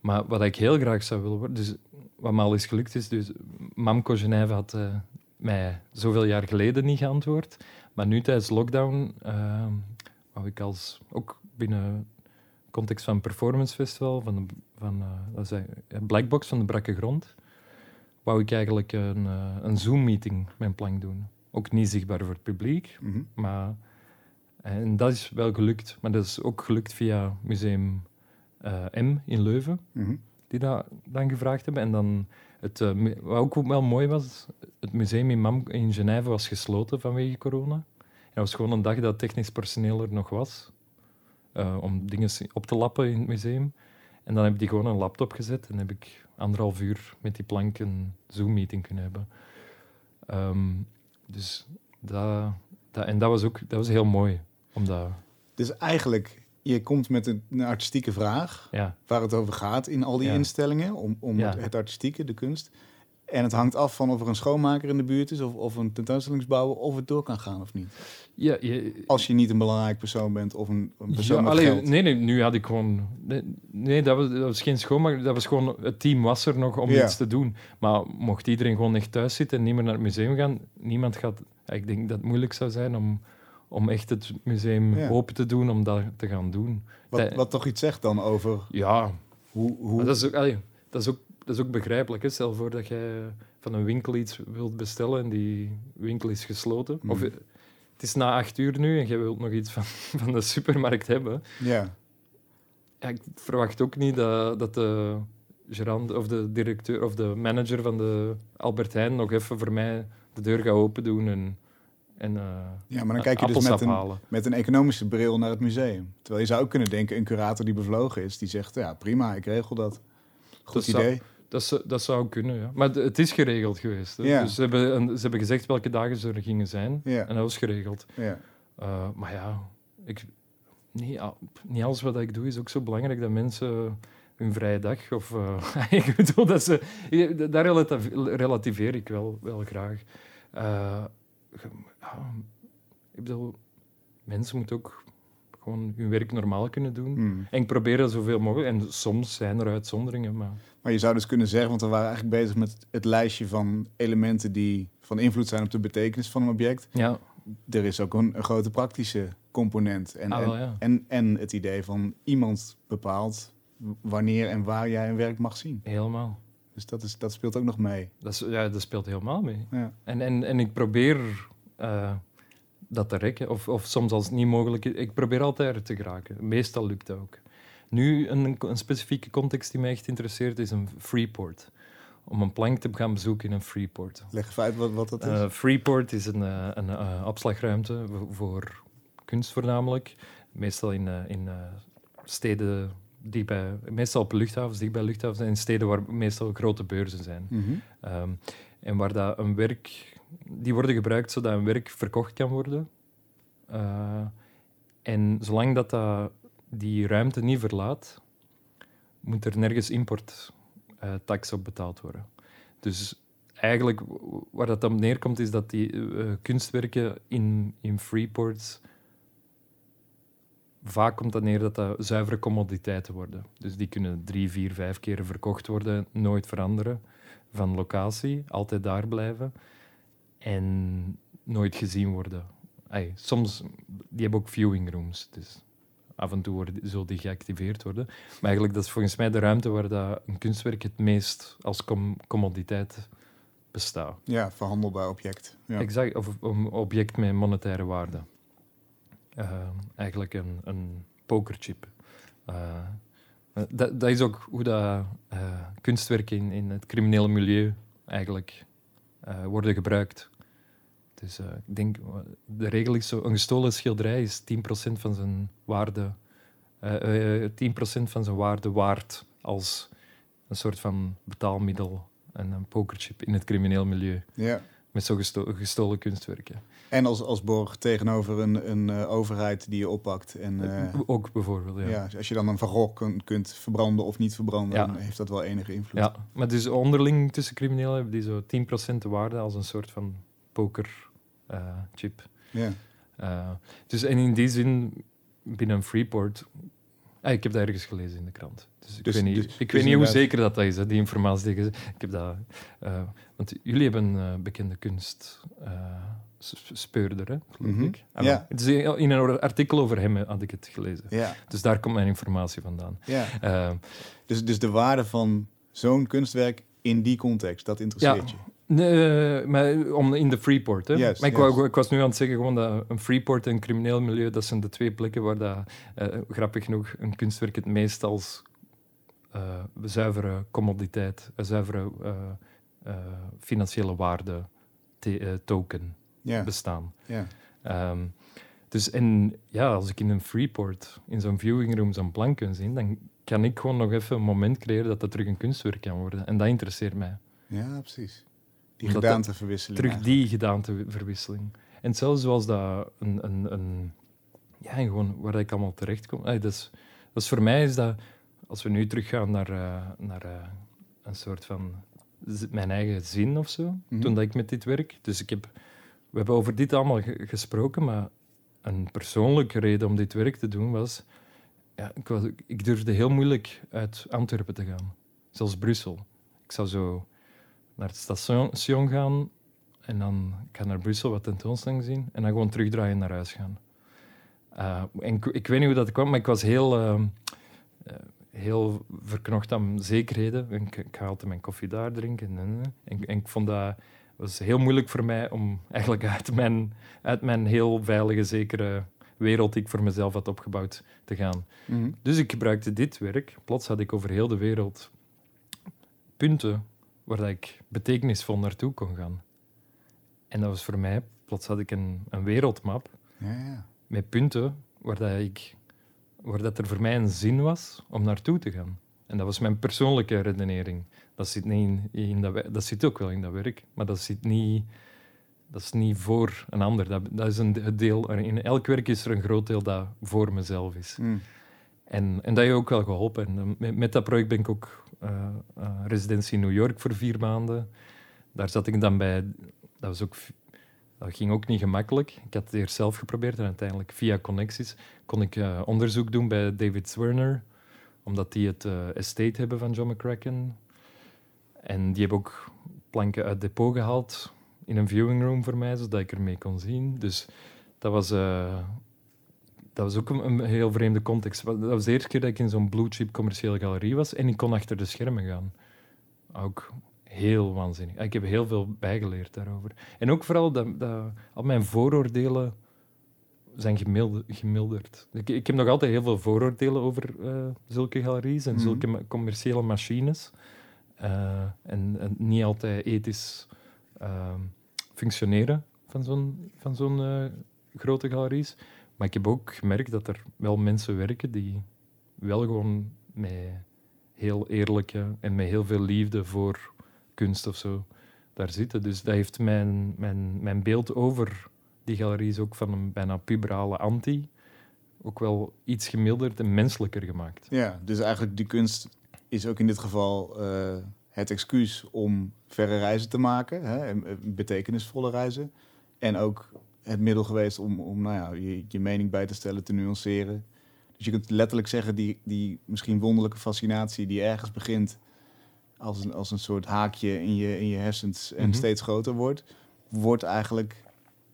Maar wat ik heel graag zou willen worden, dus wat me al eens gelukt is, dus Mamco Genève had eh, mij zoveel jaar geleden niet geantwoord, maar nu tijdens lockdown, eh, wou ik als, ook binnen context van Performance Festival, van, de, van eh, dat is een Blackbox van de Brakke Grond, wou ik eigenlijk een, eh, een Zoom-meeting met mijn plank doen. Ook niet zichtbaar voor het publiek, Mhm. maar, en dat is wel gelukt. Maar dat is ook gelukt via Museum eh, M in Leuven, Mhm. die dat dan gevraagd hebben. En dan het, eh, wat ook wel mooi was, het museum in, Mam in Genève was gesloten vanwege corona. En dat was gewoon een dag dat technisch personeel er nog was, eh, om dingen op te lappen in het museum. En dan heb ik die gewoon een laptop gezet en heb ik anderhalf uur met die plank een Zoom-meeting kunnen hebben. Ehm, dus dat, dat, en dat was ook dat was heel mooi. Omdat, Dus eigenlijk, je komt met een, een artistieke vraag ja, waar het over gaat in al die Ja. instellingen, om, om Ja. het, het artistieke, de kunst. En het hangt af van of er een schoonmaker in de buurt is of, of een tentoonstellingsbouwer of het door kan gaan of niet. Ja, je, Als je niet een belangrijk persoon bent of een, een persoon ja, met allee, nee, nee, nu had ik gewoon... Nee, nee, dat, was, dat was geen schoonmaker. Dat was gewoon... Het team was er nog om iets te doen. Maar mocht iedereen gewoon echt thuis zitten en niet meer naar het museum gaan, niemand gaat... Ik denk dat het moeilijk zou zijn om, om echt het museum Ja. open te doen, om dat te gaan doen. Wat, dat- wat toch iets zegt dan over Ja, hoe... hoe dat is ook... allee, dat is ook dat is ook begrijpelijk. Hè? Stel voor dat jij van een winkel iets wilt bestellen en die winkel is gesloten. Mm. Of eh, het is na acht uur nu en jij wilt nog iets van, *laughs* van de supermarkt hebben. ja. Ja, ik verwacht ook niet dat, dat de gerant of de directeur of de manager van de Albert Heijn nog even voor mij de deur gaat open doen en, en eh, ja, maar dan kijk je dus met een, met een economische bril naar het museum. Terwijl je zou ook kunnen denken, een curator die bevlogen is, die zegt, ja prima, ik regel dat. Goed Dat idee. Dat, zou- dat zou kunnen, ja. Maar het is geregeld geweest. Hè. Ja. Dus ze hebben, een- ze hebben gezegd welke dagen ze er gingen zijn. Ja. En dat was geregeld. Ja. Eh, maar ja, ik, niet, niet alles wat ik doe is ook zo belangrijk dat mensen hun vrije dag of eh, *laughs* ik bedoel dat ze daar relativeer ik wel, wel graag. Eh, ge- ja, ik bedoel, mensen moeten ook gewoon hun werk normaal kunnen doen. Hmm. En ik probeer dat zoveel mogelijk. En soms zijn er uitzonderingen, maar Maar je zou dus kunnen zeggen, want we waren eigenlijk bezig met het lijstje van elementen die van invloed zijn op de betekenis van een object. ja, Er is ook een, een grote praktische component. En, Ah, en, wel, ja. en, en het idee van iemand bepaalt wanneer en waar jij een werk mag zien. helemaal. Dus dat, is, dat speelt ook nog mee. Dat, is, ja, dat speelt helemaal mee. Ja. En, en, en ik probeer eh, dat te rekken. Of, of soms als het niet mogelijk is. Ik probeer altijd er te geraken. Meestal lukt dat ook. Nu, een, een specifieke context die mij echt interesseert, is een Freeport. Om een plank te gaan bezoeken in een Freeport. Leg uit wat, wat dat is. Eh, Freeport is een, eh, een eh, opslagruimte voor, kunst voornamelijk. Meestal in, in steden die bij, meestal op luchthavens, dicht bij luchthavens en in steden waar meestal grote beurzen zijn. Mhm. Ehm, en waar dat een werk, die worden gebruikt zodat een werk verkocht kan worden. Eh, en zolang dat, dat die ruimte niet verlaat, moet er nergens importtax op betaald worden. Dus eigenlijk waar dat dan neerkomt, is dat die eh, kunstwerken in, in Freeport vaak komt dat neer dat dat zuivere commoditeiten worden. Dus die kunnen drie, vier, vijf keren verkocht worden, nooit veranderen van locatie, altijd daar blijven en nooit gezien worden. Ai, soms, die hebben ook viewing rooms, dus af en toe worden, zullen die geactiveerd worden. Maar eigenlijk dat is volgens mij de ruimte waar dat een kunstwerk het meest als com- commoditeit bestaat. Ja, verhandelbaar object. Ja. Exact, of een object met monetaire waarde. Eh, eigenlijk een, een pokerchip. Eh, eh, dat, dat is ook hoe dat, kunstwerken in, in het criminele milieu eigenlijk worden gebruikt. Dus ik denk, eh, de regel is zo, een gestolen schilderij is 10% van zijn waarde, eh, eh, 10% van zijn waarde waard als een soort van betaalmiddel en een pokerchip in het crimineel milieu ja. met zo gesto- gestolen kunstwerken. En als, als borg tegenover een, een overheid die je oppakt. En Ook bijvoorbeeld, ja. ja. als je dan een Van Gogh kun- kunt verbranden of niet verbranden, Ja. dan heeft dat wel enige invloed. Ja, maar dus onderling tussen criminelen hebben die zo 10% de waarde als een soort van pokerchip. Ja. Eh, dus en in die zin, binnen een Freeport... Ah, ik heb dat ergens gelezen in de krant. Dus ik Dus- weet niet, dus- ik dus weet niet hoe inderdaad- zeker zeker dat, dat is, hè, die informatie. Ik heb dat... eh, want jullie hebben een eh, bekende kunstspeurder, hè, geloof Mhm. ik. Ah, Ja. wel. Het is in een artikel over hem eh, had ik het gelezen. Ja. Dus daar komt mijn informatie vandaan. ja. Eh, Dus, dus de waarde van zo'n kunstwerk in die context, dat interesseert je. Nee, maar om in de Freeport. Hè? Maar ik, ik was nu aan het zeggen gewoon dat een Freeport en een crimineel milieu, dat zijn de twee plekken waar dat, eh, grappig genoeg een kunstwerk het meest als eh, zuivere commoditeit, een zuivere eh, eh, financiële waarde te- eh, token Ja. bestaan. ja. Ehm, dus en ja, als ik in een Freeport, in zo'n viewing room, zo'n plank kan zien, dan kan ik gewoon nog even een moment creëren dat dat terug een kunstwerk kan worden. En dat interesseert mij. ja, precies. Die gedaanteverwisseling. terug eigenlijk. die gedaanteverwisseling. En zelfs zoals dat een, een, een ja, gewoon waar ik allemaal terecht kom. Dat, is, dat is voor mij is dat, als we nu teruggaan naar, eh, naar eh, een soort van mijn eigen zin of zo, Mhm. toen dat ik met dit werk. Dus ik heb, we hebben over dit allemaal ge- gesproken, maar een persoonlijke reden om dit werk te doen was, ja, ik, was, ik durfde heel moeilijk uit Antwerpen te gaan, zelfs Brussel. Ik zou zo naar het station gaan en dan ik ga naar Brussel wat tentoonstelling zien en dan gewoon terugdraaien naar huis gaan. Uh, en ik, ik weet niet hoe dat kwam, maar ik was heel, ehm, eh, heel verknocht aan zekerheden. En Ik, ik ga altijd mijn koffie daar drinken. En, en, en ik vond dat was heel moeilijk voor mij om eigenlijk uit mijn, uit mijn heel veilige, zekere wereld die ik voor mezelf had opgebouwd te gaan. Mhm. Dus ik gebruikte dit werk. Plots had ik over heel de wereld punten waar dat ik betekenisvol naartoe kon gaan. En dat was voor mij, plots had ik een, een wereldmap Ja, ja. met punten waar, dat ik, waar dat er voor mij een zin was om naartoe te gaan. En dat was mijn persoonlijke redenering. Dat zit, niet in, in dat, dat zit ook wel in dat werk, maar dat, zit niet, dat is niet voor een ander. Dat, dat is een deel. In elk werk is er een groot deel dat voor mezelf is. Mm. En, en dat heeft ook wel geholpen. En, eh, met, met dat project ben ik ook residentie in New York voor vier maanden. Daar zat ik dan bij. Dat, was ook, ging ook niet gemakkelijk. Ik had het eerst zelf geprobeerd en uiteindelijk via connecties kon ik eh, onderzoek doen bij David Zwerner, omdat die het eh, estate hebben van John McCracken. En die hebben ook planken uit depot gehaald in een viewing room voor mij, zodat ik ermee kon zien. Dus dat was, eh, dat was ook een, een heel vreemde context. Dat was de eerste keer dat ik in zo'n blue chip commerciële galerie was en ik kon achter de schermen gaan. Ook heel waanzinnig. Ik heb heel veel bijgeleerd daarover. En ook vooral dat, dat al mijn vooroordelen zijn gemilde- gemilderd. Ik, ik heb nog altijd heel veel vooroordelen over eh, zulke galeries en Mhm. zulke ma- commerciële machines. Eh, en, en niet altijd ethisch ehm, functioneren van zo'n van zo'n eh, grote galeries. Maar ik heb ook gemerkt dat er wel mensen werken die wel gewoon met heel eerlijke en met heel veel liefde voor kunst of zo daar zitten. Dus dat heeft mijn, mijn, mijn beeld over die galeries ook van een bijna puberale anti ook wel iets gemilderd en menselijker gemaakt. Ja, dus eigenlijk die kunst is ook in dit geval eh, het excuus om verre reizen te maken, hè, en, betekenisvolle reizen. En ook het middel geweest om, om nou ja, je, je mening bij te stellen, te nuanceren. Dus je kunt letterlijk zeggen, die, die misschien wonderlijke fascinatie die ergens begint als een, als een soort haakje in je, in je hersens en Mhm. steeds groter wordt, wordt eigenlijk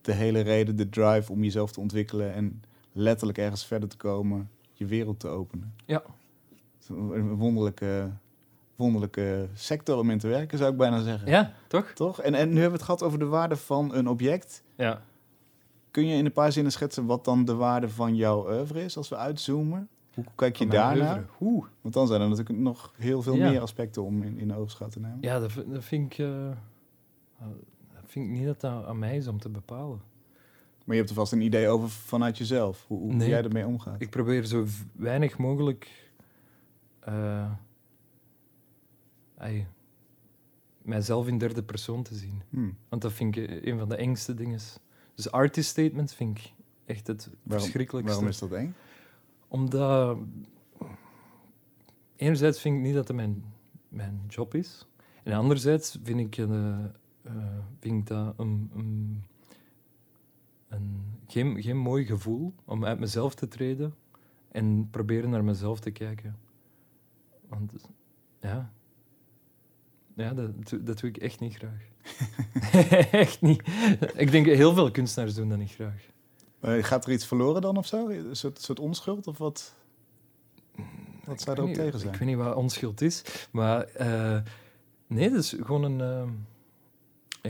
de hele reden, de drive om jezelf te ontwikkelen en letterlijk ergens verder te komen, je wereld te openen. Ja. Een een wonderlijke, wonderlijke sector om in te werken, zou ik bijna zeggen. Ja, toch? Toch? En, en nu hebben we het gehad over de waarde van een object. Ja. Kun je in een paar zinnen schetsen wat dan de waarde van jouw oeuvre is als we uitzoomen? Hoe kijk je daarnaar? Oeh. Want dan zijn er natuurlijk nog heel veel Ja. meer aspecten om in, in de oogschouw te nemen. Ja, dat, dat vind ik... eh, dat vind ik niet dat dat aan mij is om te bepalen. Maar je hebt er vast een idee over vanuit jezelf, hoe, hoe Nee. jij ermee omgaat. Ik probeer zo weinig mogelijk eh, mijzelf in derde persoon te zien. Hmm. Want dat vind ik een van de engste dingen. Dus artist statements vind ik echt het Waarom- verschrikkelijkste. Waarom is dat eng? Omdat... Enerzijds vind ik niet dat het mijn, mijn job is. En anderzijds vind ik, eh, eh, vind ik dat een, een, een, geen, geen mooi gevoel om uit mezelf te treden en proberen naar mezelf te kijken. Want ja, ja dat, dat doe ik echt niet graag. *laughs* echt niet. Ik denk heel veel kunstenaars doen dat niet graag. Gaat er iets verloren dan of zo? Een soort, soort onschuld of wat? Wat zou erop weet tegen zijn? Ik weet niet wat onschuld is, maar eh, nee, dat is gewoon een. ehm,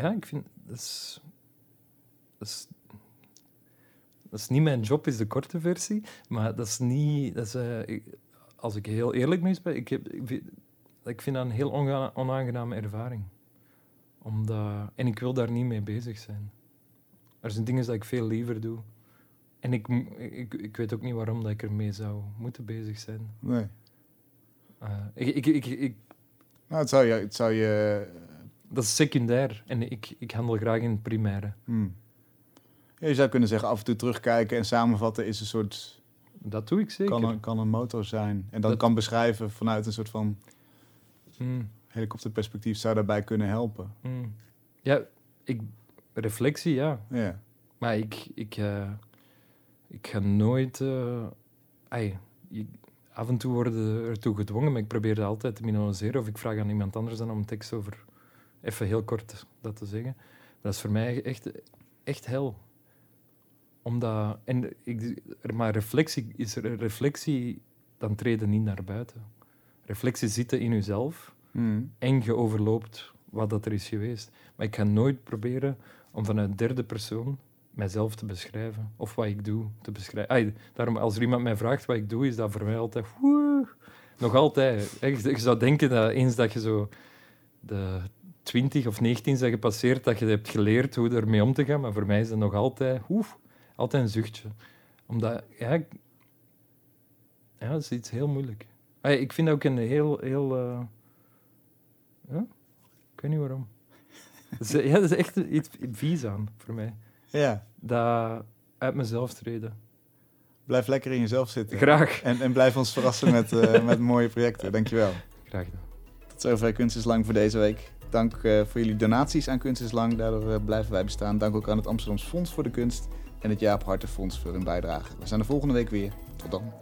ja, ik vind dat is, dat is. Dat is niet mijn job, is de korte versie, maar dat is niet. Dat is, eh, ik- als ik heel eerlijk mee ben, ik, heb, ik, vind, ik vind dat een heel onaangename ervaring. Omdat, en ik wil daar niet mee bezig zijn. Er zijn dingen dat ik veel liever doe. En ik, ik, ik weet ook niet waarom dat ik ermee zou moeten bezig zijn. Nee. Uh, ik, ik, ik, ik, Nou, het zou je... Het zou je dat is secundair en ik, ik handel graag in het primaire. hmm. Ja, je zou kunnen zeggen, af en toe terugkijken en samenvatten is een soort... Dat doe ik zeker. Kan een, kan een motor zijn. En dan Dat- kan beschrijven vanuit een soort van Mm. Helikopterperspectief zou daarbij kunnen helpen. Mm. Ja, ik, reflectie, ja. Ja. Maar ik, ik, eh, ik ga nooit... ai, je- af en toe worden ertoe gedwongen, maar ik probeer dat altijd te minimaliseren. Of ik vraag aan iemand anders dan om een tekst over... Even heel kort dat te zeggen. Dat is voor mij echt, echt hel. Omdat... En ik, maar reflectie is er reflectie, dan treden niet naar buiten. Reflectie zitten in jezelf Mm. en overloopt wat dat er is geweest. Maar ik ga nooit proberen om vanuit derde persoon mijzelf te beschrijven. Of wat ik doe te beschrijven. Daarom, als er iemand mij vraagt wat ik doe, is dat voor mij altijd... nog altijd. Je, zou denken dat eens dat je zo de 20 of 19 zijn gepasseerd, dat je hebt geleerd hoe ermee om te gaan. Maar voor mij is dat nog altijd... oef, altijd een zuchtje. Omdat... Ja, ja, dat is iets heel moeilijk. Ik vind dat ook een heel... heel eh, ja? Ik weet niet waarom. *laughs* Ja, dat is echt iets vies aan voor mij. Ja, Dat uit mezelf treden. blijf lekker in jezelf zitten. Graag. En, en blijf ons verrassen met, eh, *laughs* met mooie projecten. Dankjewel. Graag gedaan. Tot zover Kunst is Lang voor deze week. Dank eh, voor jullie donaties aan Kunst is Lang. Daardoor eh, blijven wij bestaan. Dank ook aan het Amsterdams Fonds voor de Kunst en het Jaap Harten Fonds voor hun bijdrage. We zijn er volgende week weer. Tot dan.